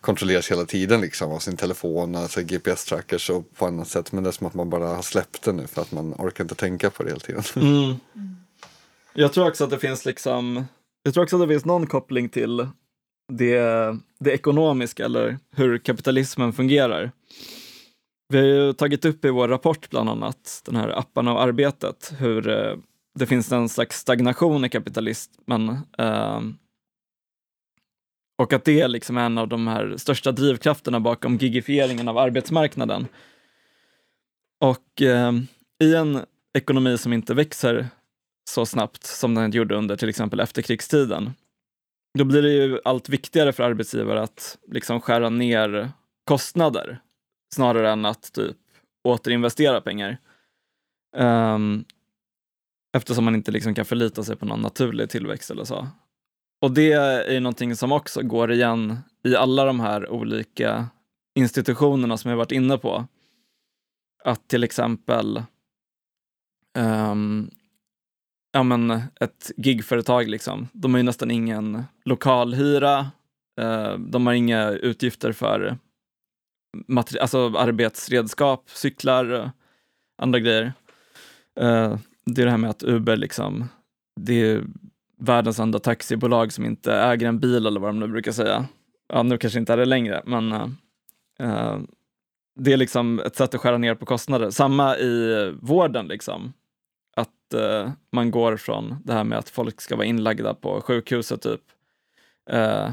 S2: kontrolleras hela tiden liksom av sin telefon, alltså GPS-trackers och på annat sätt. Men det är som att man bara har släppt det nu för att man orkar inte tänka på det hela tiden.
S1: Mm. Jag tror också att det finns liksom, jag tror också att det finns någon koppling till det, det ekonomiska eller hur kapitalismen fungerar. Vi har ju tagit upp i vår rapport bland annat, den här apparna och arbetet, hur eh, det finns en slags stagnation i kapitalismen. Eh, och att det liksom är en av de här största drivkrafterna bakom gigifieringen av arbetsmarknaden. Och eh, i en ekonomi som inte växer så snabbt som den gjorde under till exempel efterkrigstiden, då blir det ju allt viktigare för arbetsgivare att liksom skära ner kostnader snarare än att typ återinvestera pengar. Um, eftersom man inte liksom kan förlita sig på någon naturlig tillväxt eller så. Och det är ju någonting som också går igen i alla de här olika institutionerna som jag varit inne på. Att till exempel um, ja, men ett gigföretag, liksom, de har ju nästan ingen lokalhyra, uh, de har inga utgifter för alltså arbetsredskap, cyklar och andra grejer. Uh, det är det här med att Uber, liksom, det är världens enda taxibolag som inte äger en bil eller vad de nu brukar säga. Ja, nu kanske inte är det längre, men uh, det är liksom ett sätt att skära ner på kostnader. Samma i vården, liksom. Att uh, man går från det här med att folk ska vara inlagda på sjukhuset typ, uh,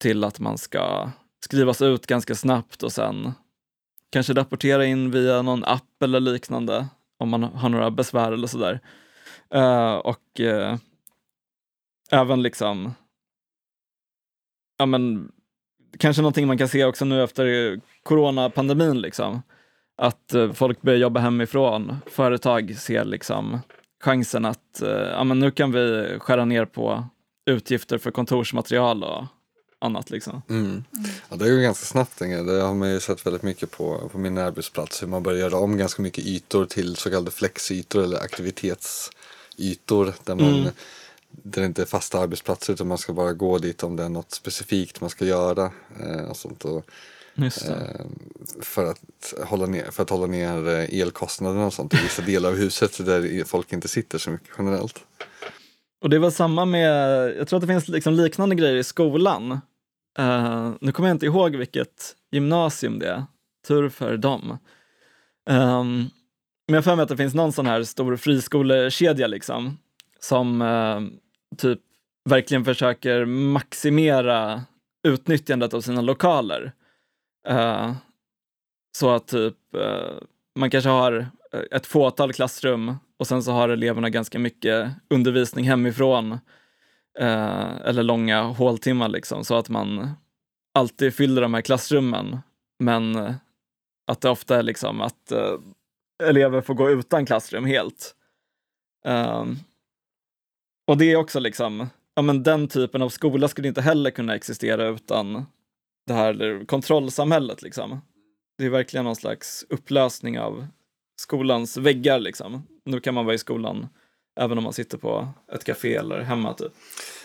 S1: till att man ska skrivas ut ganska snabbt och sen kanske rapportera in via någon app eller liknande om man har några besvär eller sådär. Uh, och uh, även liksom, ja men, kanske någonting man kan se också nu efter coronapandemin liksom. Att eh, folk börjar jobba hemifrån, företag ser liksom chansen att eh, ja, men nu kan vi skära ner på utgifter för kontorsmaterial och annat liksom.
S2: Mm. Ja, det går ganska snabbt. Det har man ju sett väldigt mycket på, på min arbetsplats. Hur man börjar göra om ganska mycket ytor till så kallade flexytor eller aktivitetsytor. Där, man,
S1: Mm.
S2: Det inte är fasta arbetsplatser utan man ska bara gå dit om det är något specifikt man ska göra. Eh, och sånt. Och, eh, för, att hålla ner, för att hålla ner eh, elkostnaderna och sånt i vissa delar av huset där folk inte sitter så mycket generellt.
S1: Och det var samma med, jag tror att det finns liksom liknande grejer i skolan. Eh, nu kommer jag inte ihåg vilket gymnasium det är, tur för dem. Ehm, men jag har för mig att det finns någon sån här stor friskolekedja liksom, som eh, typ verkligen försöker maximera utnyttjandet av sina lokaler. Uh, Så att typ uh, man kanske har eh, ett fåtal klassrum och sen så har eleverna ganska mycket undervisning hemifrån uh, eller långa håltimmar liksom så att man alltid fyller de här klassrummen. Men att det ofta är liksom att elever får gå utan klassrum helt. Och det är också liksom, ja men den typen av skola skulle inte heller kunna existera utan det här kontrollsamhället liksom. Det är verkligen någon slags upplösning av skolans väggar liksom. Nu kan man vara i skolan även om man sitter på ett café eller hemma typ.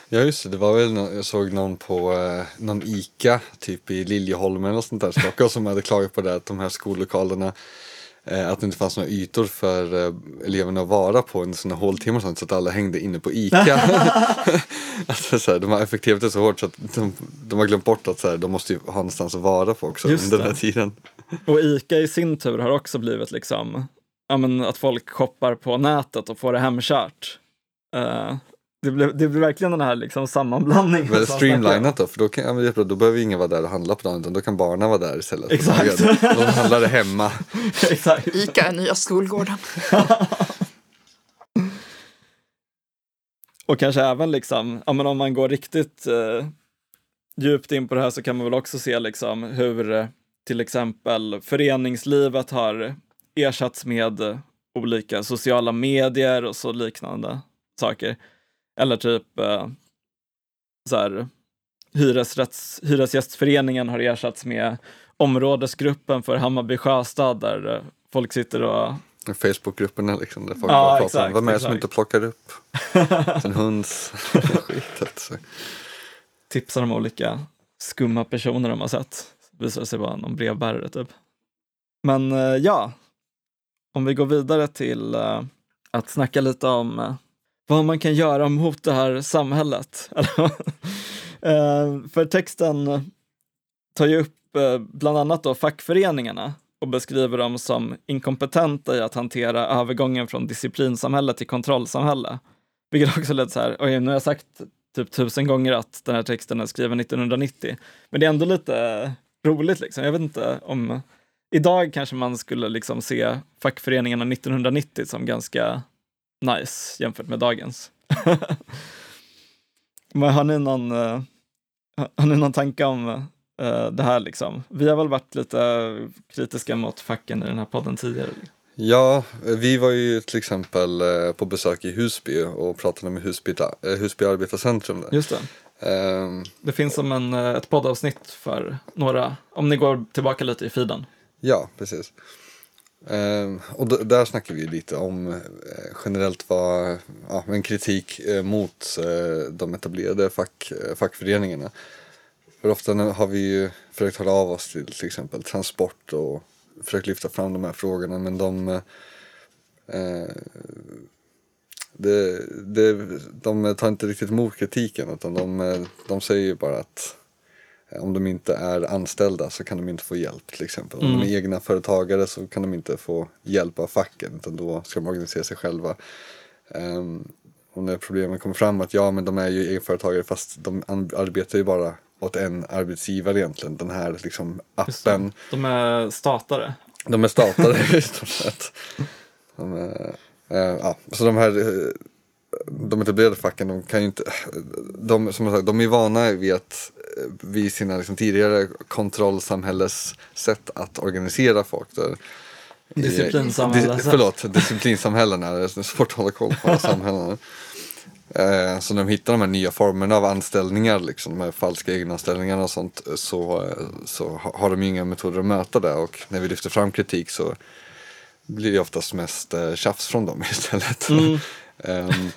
S2: Ja just det, det var väl, jag såg någon på eh, någon ICA typ i Liljeholmen och sånt där Stockholm som hade klagat på det att de här skollokalerna att det inte fanns några ytor för eh, eleverna att vara på under sina håltimmar och sånt så att alla hängde inne på ICA. alltså, så här, de har effektiverat det så hårt så att de, de har glömt bort att så här, de måste ju ha någonstans att vara på också
S1: Just
S2: under
S1: det.
S2: den här tiden.
S1: Och ICA i sin tur har också blivit liksom, ja men att folk shoppar på nätet och får det hemkört. Eh, det, blir, det blir verkligen den här liksom sammanblandningen. Om.
S2: streamlinat då, för då, kan, ja, men det är bra, då behöver ingen vara där och handla på dagen utan då kan barnen vara där istället.
S1: Exakt.
S2: De handlar hemma.
S1: Exakt.
S3: Ica är nya skolgården.
S1: Och kanske även liksom, ja men om man går riktigt eh, djupt in på det här så kan man väl också se liksom hur eh, till exempel föreningslivet har ersatts med olika sociala medier och så liknande saker. Eller typ eh, så här, hyresrätts, Hyresgästföreningen har ersatts med områdesgruppen för Hammarby Sjöstad där eh, folk sitter och
S2: Facebookgrupperna liksom där folk
S1: Ja,
S2: bara pratar
S1: exakt,
S2: om vem är det som inte plockar upp sin hunds skitet. Så.
S1: tipsar om olika skumma personer de har sett. Visar sig vara någon brevbärare typ. Men eh, ja, om vi går vidare till att snacka lite om vad man kan göra mot det här samhället. Eh, för texten tar ju upp eh, bland annat då fackföreningarna och beskriver dem som inkompetenta i att hantera övergången från disciplinsamhälle till kontrollsamhälle. Vilket också lät så här, oj nu har jag sagt typ tusen gånger att den här texten är skriven 1990. Men det är ändå lite roligt liksom. Jag vet inte om... Idag kanske man skulle liksom se fackföreningarna 1990 som ganska nice jämfört med dagens. Men har ni någon, eh, har ni någon tanke om eh, det här liksom? Vi har väl varit lite kritiska mot facken i den här podden tidigare.
S2: Ja, vi var ju till exempel eh, på besök i Husby och pratade med Husby, Husby arbetarcentrum där.
S1: Just det.
S2: Ehm,
S1: Det finns som en, ett poddavsnitt för några, om ni går tillbaka lite i feeden.
S2: Ja, precis. Ehm, och d- där snackar vi lite om eh, generellt vad, ja, en kritik eh, mot eh, de etablerade fack, eh, fackföreningarna. För ofta har vi ju försökt hålla av oss till till exempel Transport och försökt lyfta fram de här frågorna men de eh, eh det, det, de tar inte riktigt emot kritiken utan de, eh, de säger ju bara att om de inte är anställda så kan de inte få hjälp till exempel. Om de
S1: Mm.
S2: är egna företagare så kan de inte få hjälp av facken utan då ska de organisera sig själva. Um, och när problemen kommer fram att ja men de är ju egenföretagare fast de arbetar ju bara åt en arbetsgivare egentligen. Den här liksom appen.
S1: De är statare.
S2: De är statare i stort sett. De är, eh, ja, så de här eh, de etablerade facken, de kan ju inte, de, som jag sagt, de är vana vid att eh, vid sina liksom, tidigare kontrollsamhälles sätt att organisera folk. Där,
S1: Disciplinsamhälle.
S2: Di, förlåt, disciplinsamhällena, det är svårt att hålla koll på alla samhällena. Eh, så när de hittar de här nya formerna av anställningar, liksom, de här falska egenanställningarna och sånt, så, eh, så ha- har de ju inga metoder att möta det och när vi lyfter fram kritik så blir det oftast mest eh, tjafs från dem istället.
S1: Mm.
S2: Um,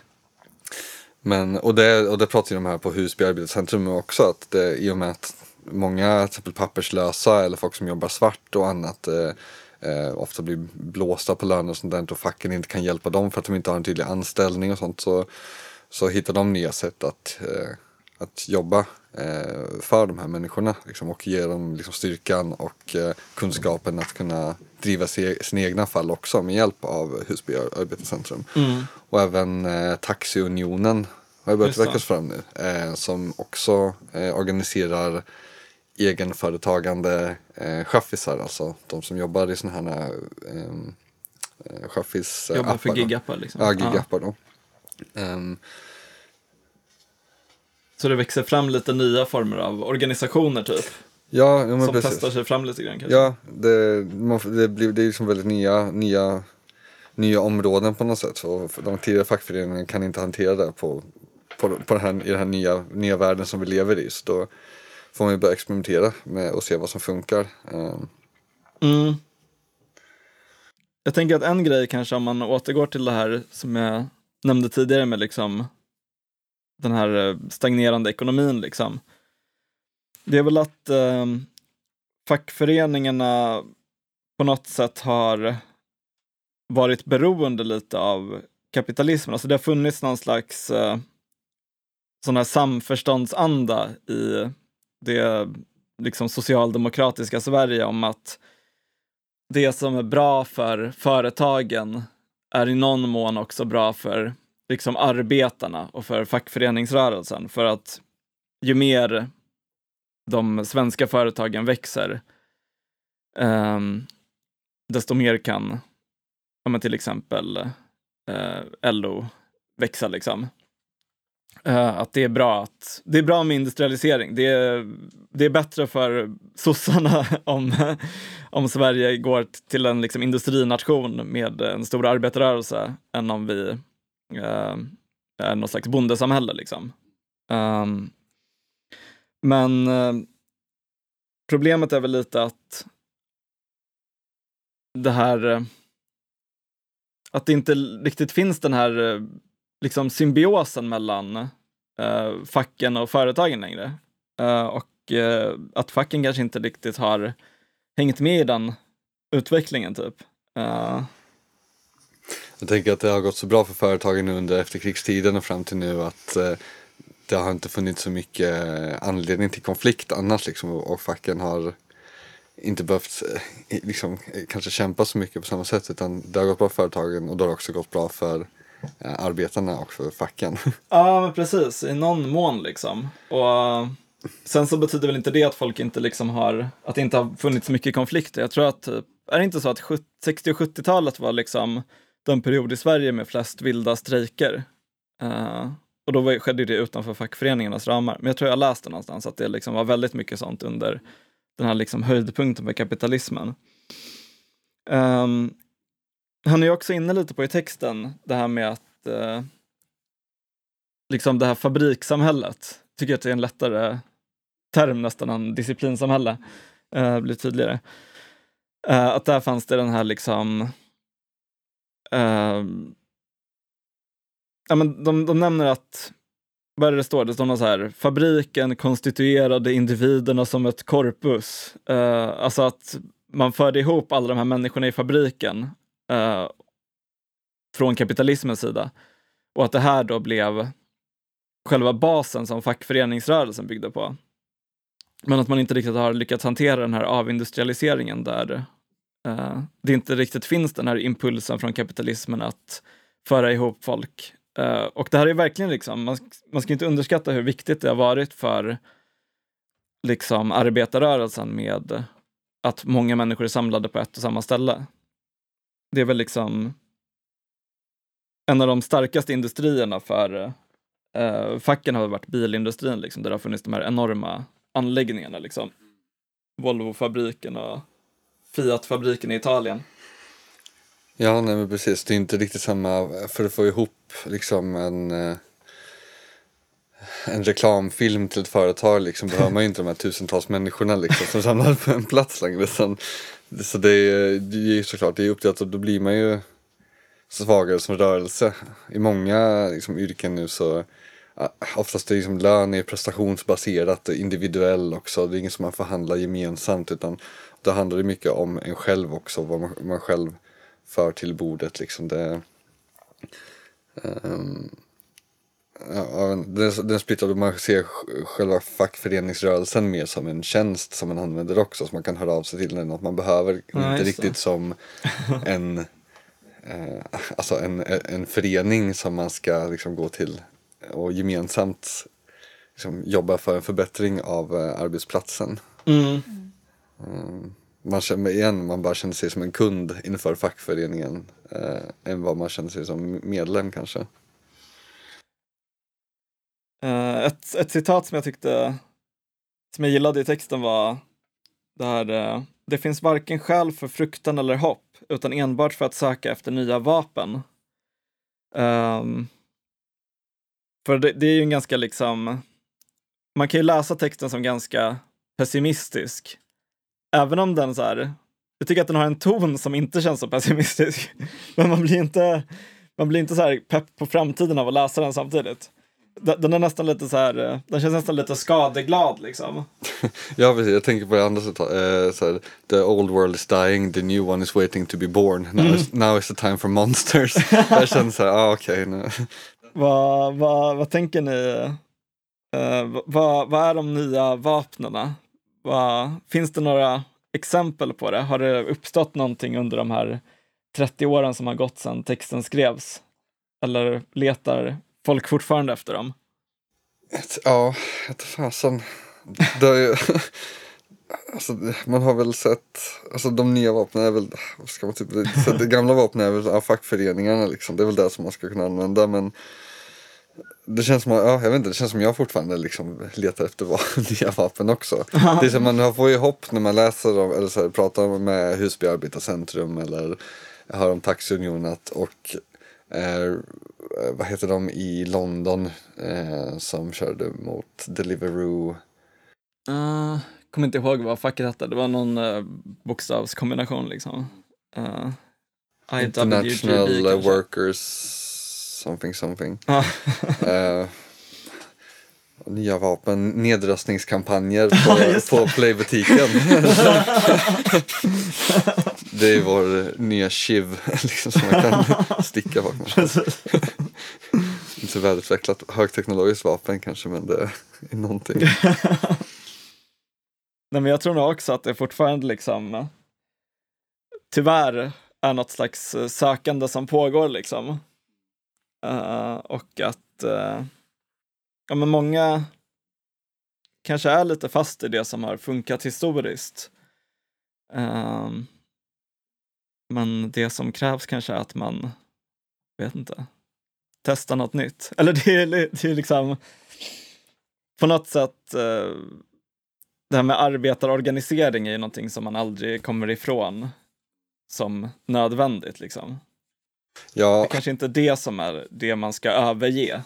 S2: men, och, det, och det pratar ju de här på Husby arbetscentrum också att det, i och med att många till exempel papperslösa eller folk som jobbar svart och annat eh, eh, ofta blir blåsta på löner och sånt där och facken inte kan hjälpa dem för att de inte har en tydlig anställning och sånt så, så hittar de nya sätt att, eh, att jobba eh, för de här människorna liksom, och ge dem liksom, styrkan och eh, kunskapen att kunna driva sina egna fall också med hjälp av Husby arbetarcentrum.
S1: Mm.
S2: Och även eh, Taxiunionen har börjat väckas fram nu. Eh, som också eh, organiserar egenföretagande eh, chaffisar, alltså de som jobbar i sådana här ehm, eh, chaffis
S1: Jobbar för
S2: appar
S1: gigappar liksom.
S2: Ja, gigappar då. Ehm,
S1: Så det växer fram lite nya former av organisationer typ.
S2: Ja, men
S1: som
S2: precis.
S1: testar sig fram lite grann kanske.
S2: Ja, det, man, det, blir, det är liksom väldigt nya, nya, nya områden på något sätt. Så de tidigare fackföreningarna kan inte hantera det på, på, på den här, i den här nya, nya världen som vi lever i. Så då får man ju börja experimentera med och se vad som funkar. Ehm,
S1: Mm. Jag tänker att en grej kanske om man återgår till det här som jag nämnde tidigare med liksom den här eh, stagnerande ekonomin liksom. Det är väl att eh, fackföreningarna på något sätt har varit beroende lite av kapitalismen. Alltså det har funnits någon slags eh, sån här samförståndsanda i det liksom socialdemokratiska Sverige om att det som är bra för företagen är i någon mån också bra för liksom arbetarna och för fackföreningsrörelsen. För att ju mer de svenska företagen växer, um, desto mer kan ja, men till exempel eh, uh, LO växa. Liksom. Uh, att det är bra att det är bra med industrialisering. Det är, det är bättre för sossarna om, om Sverige går till en liksom, industrination med en stor arbetarrörelse än om vi uh, är något slags bondesamhälle. Liksom. Um, men eh, problemet är väl lite att det här eh, att det inte riktigt finns den här eh, liksom symbiosen mellan eh, facken och företagen längre. Eh, och eh, att facken kanske inte riktigt har hängt med i den utvecklingen typ. Eh,
S2: Jag tänker att det har gått så bra för företagen under efterkrigstiden och fram till nu att eh, det har inte funnits så mycket eh, anledning till konflikt annars liksom och, facken har inte behövt eh, liksom, eh, kanske kämpa så mycket på samma sätt utan det har gått bra för företagen och det har också gått bra för arbetarna och för facken.
S1: Ja, men precis. I någon mån liksom. Och sen så betyder väl inte det att folk inte liksom har, att det inte har funnits mycket konflikter. Jag tror att, är det inte så att 60 och 70-talet var liksom den period i Sverige med flest vilda strejker? Och då var, skedde det utanför fackföreningarnas ramar. Men jag tror jag läste någonstans att det liksom var väldigt mycket sånt under den här liksom höjdpunkten med kapitalismen. Um, han är ju också inne lite på i texten det här med att uh, liksom det här fabrikssamhället, tycker jag att det är en lättare term nästan än disciplinsamhälle, uh, blir tydligare. Uh, att där fanns det den här liksom ehm, ja, men de, de nämner att vad är det det står? Det står något så här, fabriken konstituerade individerna som ett korpus. Uh, alltså att man förde ihop alla de här människorna i fabriken uh, från kapitalismens sida. Och att det här då blev själva basen som fackföreningsrörelsen byggde på. Men att man inte riktigt har lyckats hantera den här avindustrialiseringen där uh, det inte riktigt finns den här impulsen från kapitalismen att föra ihop folk. Uh, och det här är verkligen liksom, man, man ska inte underskatta hur viktigt det har varit för liksom arbetarrörelsen med att många människor är samlade på ett och samma ställe. Det är väl liksom en av de starkaste industrierna för uh, facken har varit bilindustrin, liksom, där det har funnits de här enorma anläggningarna. Liksom. Volvofabriken och Fiat-fabriken i Italien.
S2: Ja, nej men precis. Det är inte riktigt samma, för att få ihop liksom en, eh, en reklamfilm till ett företag liksom behöver man ju inte de här tusentals människorna liksom som samlas på en plats längre. Utan, så det är, ju såklart, det är uppdelat och då blir man ju svagare som rörelse. I många liksom, yrken nu så eh, oftast är liksom lön är prestationsbaserat och individuell också. Det är inget som man förhandlar gemensamt utan då handlar det mycket om en själv också, vad man, man själv för till bordet liksom. Det, ehm, ja, den, den splittrade, man ser sj- själva fackföreningsrörelsen mer som en tjänst som man använder också, som man kan höra av sig till när något man behöver.
S1: Ja,
S2: inte
S1: just det.
S2: riktigt som en, eh, alltså en, en förening som man ska liksom gå till och gemensamt liksom jobba för en förbättring av eh, arbetsplatsen.
S1: Mm.
S2: Mm. Man känner, igen, man bara känner sig som en kund inför fackföreningen eh, än vad man känner sig som medlem kanske.
S1: Eh, ett, ett citat som jag tyckte, som jag gillade i texten var det här, eh, det finns varken skäl för fruktan eller hopp, utan enbart för att söka efter nya vapen. Ehm, för det, det är ju en ganska liksom, man kan ju läsa texten som ganska pessimistisk. Även om den så här, jag tycker att den har en ton som inte känns så pessimistisk. Men man blir inte, man blir inte så här pepp på framtiden av att läsa den samtidigt. Den är nästan lite så här, eh, den känns nästan lite skadeglad liksom.
S2: Ja precis, jag tänker på det andra så här, the old world is dying, the new one is waiting to be born. Now,
S1: Mm.
S2: is, now is the time for monsters. jag känner så här, ah, okej nu.
S1: Vad, vad, vad tänker ni? Eh, vad, vad är de nya vapnena? Finns det några exempel på det? Har det uppstått någonting under de här 30 åren som har gått sedan texten skrevs? Eller letar folk fortfarande efter dem?
S2: Ja, ett fasen. Det är ju, alltså, man har väl sett, alltså de nya vapnen är väl, vad ska man typ, det gamla vapnen är väl ja, fackföreningarna liksom. Det är väl det som man ska kunna använda men det känns som, ja, jag vet inte, det känns som jag fortfarande liksom letar efter va- nya vapen också. Det är som man får ju hopp när man läser om, eller så här, pratar med Husby Arbetarcentrum eller hör om Taxiunionen och eh, vad heter de i London eh, som körde mot Deliveroo.
S1: Uh, kommer inte ihåg vad facket hette, det var någon uh, bokstavskombination liksom. Uh,
S2: International
S1: IWGB.
S2: Workers something something. Eh, nya vapen, nedröstningskampanjer
S1: Ja,
S2: på, på Playbutiken. det är vår nya chiv liksom, som man kan sticka bakom. Inte så välutvecklat högteknologiskt vapen kanske men det är någonting.
S1: Nej, men jag tror nog också att det fortfarande liksom tyvärr är något slags eh, sökande som pågår liksom. Eh, och att uh, ja, men många kanske är lite fast i det som har funkat historiskt. Uh, men det som krävs kanske är att man, vet inte, testar något nytt. Eller det är, det är liksom på något sätt eh, det här med arbetarorganisering är ju någonting som man aldrig kommer ifrån som nödvändigt liksom.
S2: Ja,
S1: Det kanske inte är det som är det man ska överge.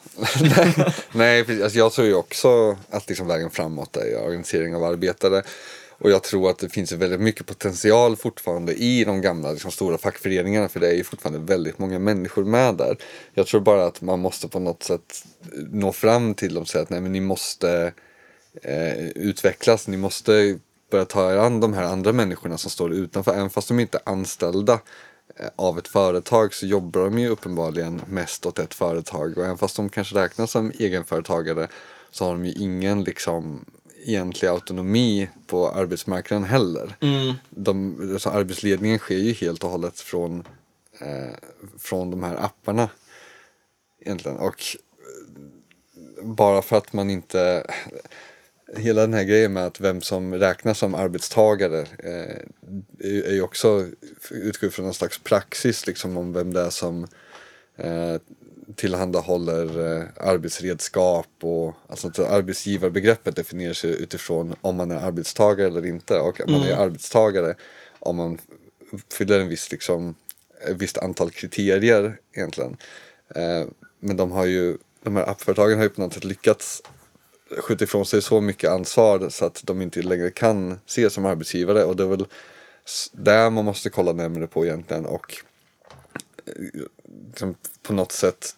S2: Nej, precis. Alltså jag tror ju också att liksom vägen framåt är organisering av arbetare. Och jag tror att det finns väldigt mycket potential fortfarande i de gamla liksom, stora fackföreningarna. För det är ju fortfarande väldigt många människor med där. Jag tror bara att man måste på något sätt nå fram till dem och säga att nej men ni måste eh, utvecklas. Ni måste börja ta er an de här andra människorna som står utanför. Även fast de inte är anställda av ett företag så jobbar de ju uppenbarligen mest åt ett företag. Och även fast de kanske räknas som egenföretagare så har de ju ingen liksom egentlig autonomi på arbetsmarknaden heller. De, alltså arbetsledningen sker ju helt och hållet från, eh, från de här apparna. Egentligen. Och eh, bara för att man inte hela den här grejen med att vem som räknas som arbetstagare eh, är ju också utgår från någon slags praxis liksom om vem det är som eh, tillhandahåller eh, arbetsredskap och alltså arbetsgivarbegreppet definierar sig utifrån om man är arbetstagare eller inte. Och man är arbetstagare om man fyller en viss liksom ett visst antal kriterier egentligen. Eh, men de har ju de här appföretagen har ju på något sätt lyckats skjuta ifrån sig så mycket ansvar så att de inte längre kan ses som arbetsgivare. Och det är väl där man måste kolla närmare på egentligen och eh, liksom på något sätt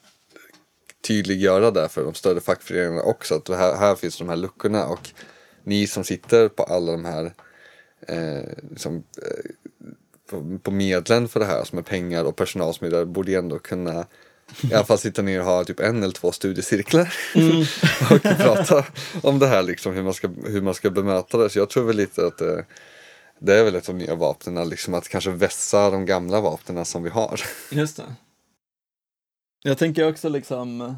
S2: tydliggöra det för de större fackföreningarna också att här, här finns de här luckorna och ni som sitter på alla de här eh, liksom, eh, på, på medlen för det här som är pengar och personal som är där borde ändå kunna i alla fall sitta ner och ha typ en eller två studiecirklar och prata om det här liksom hur man ska, hur man ska bemöta det. Så jag tror väl lite att det, det är väl ett av de nya vapnen, liksom att kanske vässa de gamla vapnen som vi har.
S1: Just det. Jag tänker också liksom,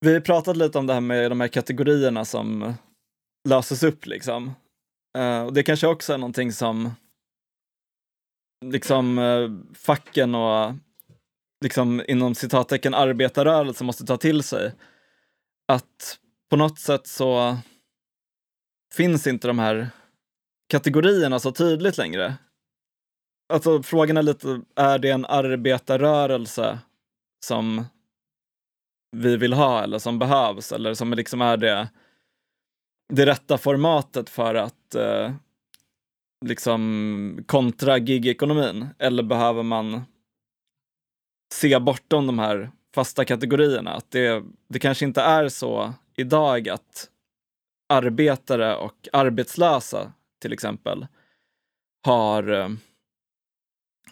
S1: vi har pratat lite om det här med de här kategorierna som löses upp liksom. Eh, och det kanske också är någonting som liksom eh, facken och liksom inom citattecken arbetarrörelsen måste ta till sig. Att på något sätt så finns inte de här kategorierna så tydligt längre. Alltså frågan är lite, är det en arbetarrörelse som vi vill ha eller som behövs eller som liksom är det, det rätta formatet för att eh, liksom kontra gigekonomin? Eller behöver man se bortom de här fasta kategorierna? Att det, det kanske inte är så idag att arbetare och arbetslösa till exempel har eh,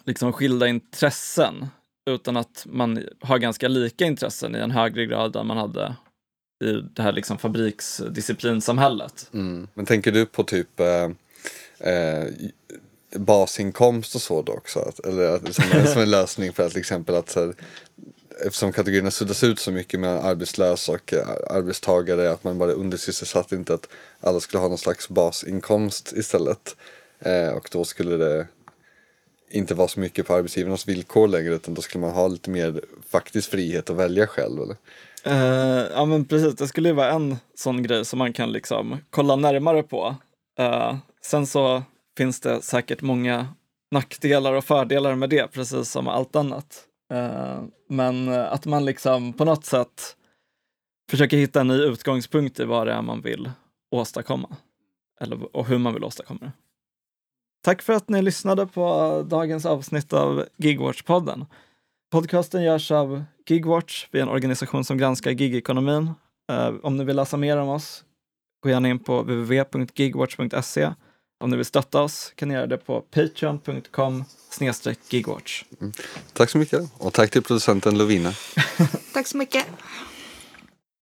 S1: liksom skilda intressen utan att man har ganska lika intressen i en högre grad än man hade i det här liksom fabriksdisciplinsamhället.
S2: Mm. Men tänker du på typ eh, eh, basinkomst och så då också? Att, eller att, som, en, som en lösning för att till exempel att så här, eftersom kategorierna suddas ut så mycket mellan arbetslös och eh, arbetstagare att man bara är undersysselsatt inte att alla skulle ha någon slags basinkomst istället. Eh, och då skulle det inte vara så mycket på arbetsgivarnas villkor längre utan då skulle man ha lite mer faktisk frihet att välja själv. Eller?
S1: Uh, ja men precis, det skulle ju vara en sån grej som man kan liksom kolla närmare på. Uh, sen så finns det säkert många nackdelar och fördelar med det, precis som allt annat. Eh, men att man liksom på något sätt försöker hitta en ny utgångspunkt i vad det är man vill åstadkomma. Eller, och hur man vill åstadkomma det. Tack för att ni lyssnade på dagens avsnitt av Gigwatch-podden. Podcasten görs av Gigwatch. Vi är en organisation som granskar gigekonomin. Eh, om ni vill läsa mer om oss, gå gärna in på www.gigwatch.se. Om ni vill stötta oss kan ni göra det på patreon.com gigwatch.
S2: Mm. Tack så mycket och tack till producenten Lovina.
S3: tack så mycket.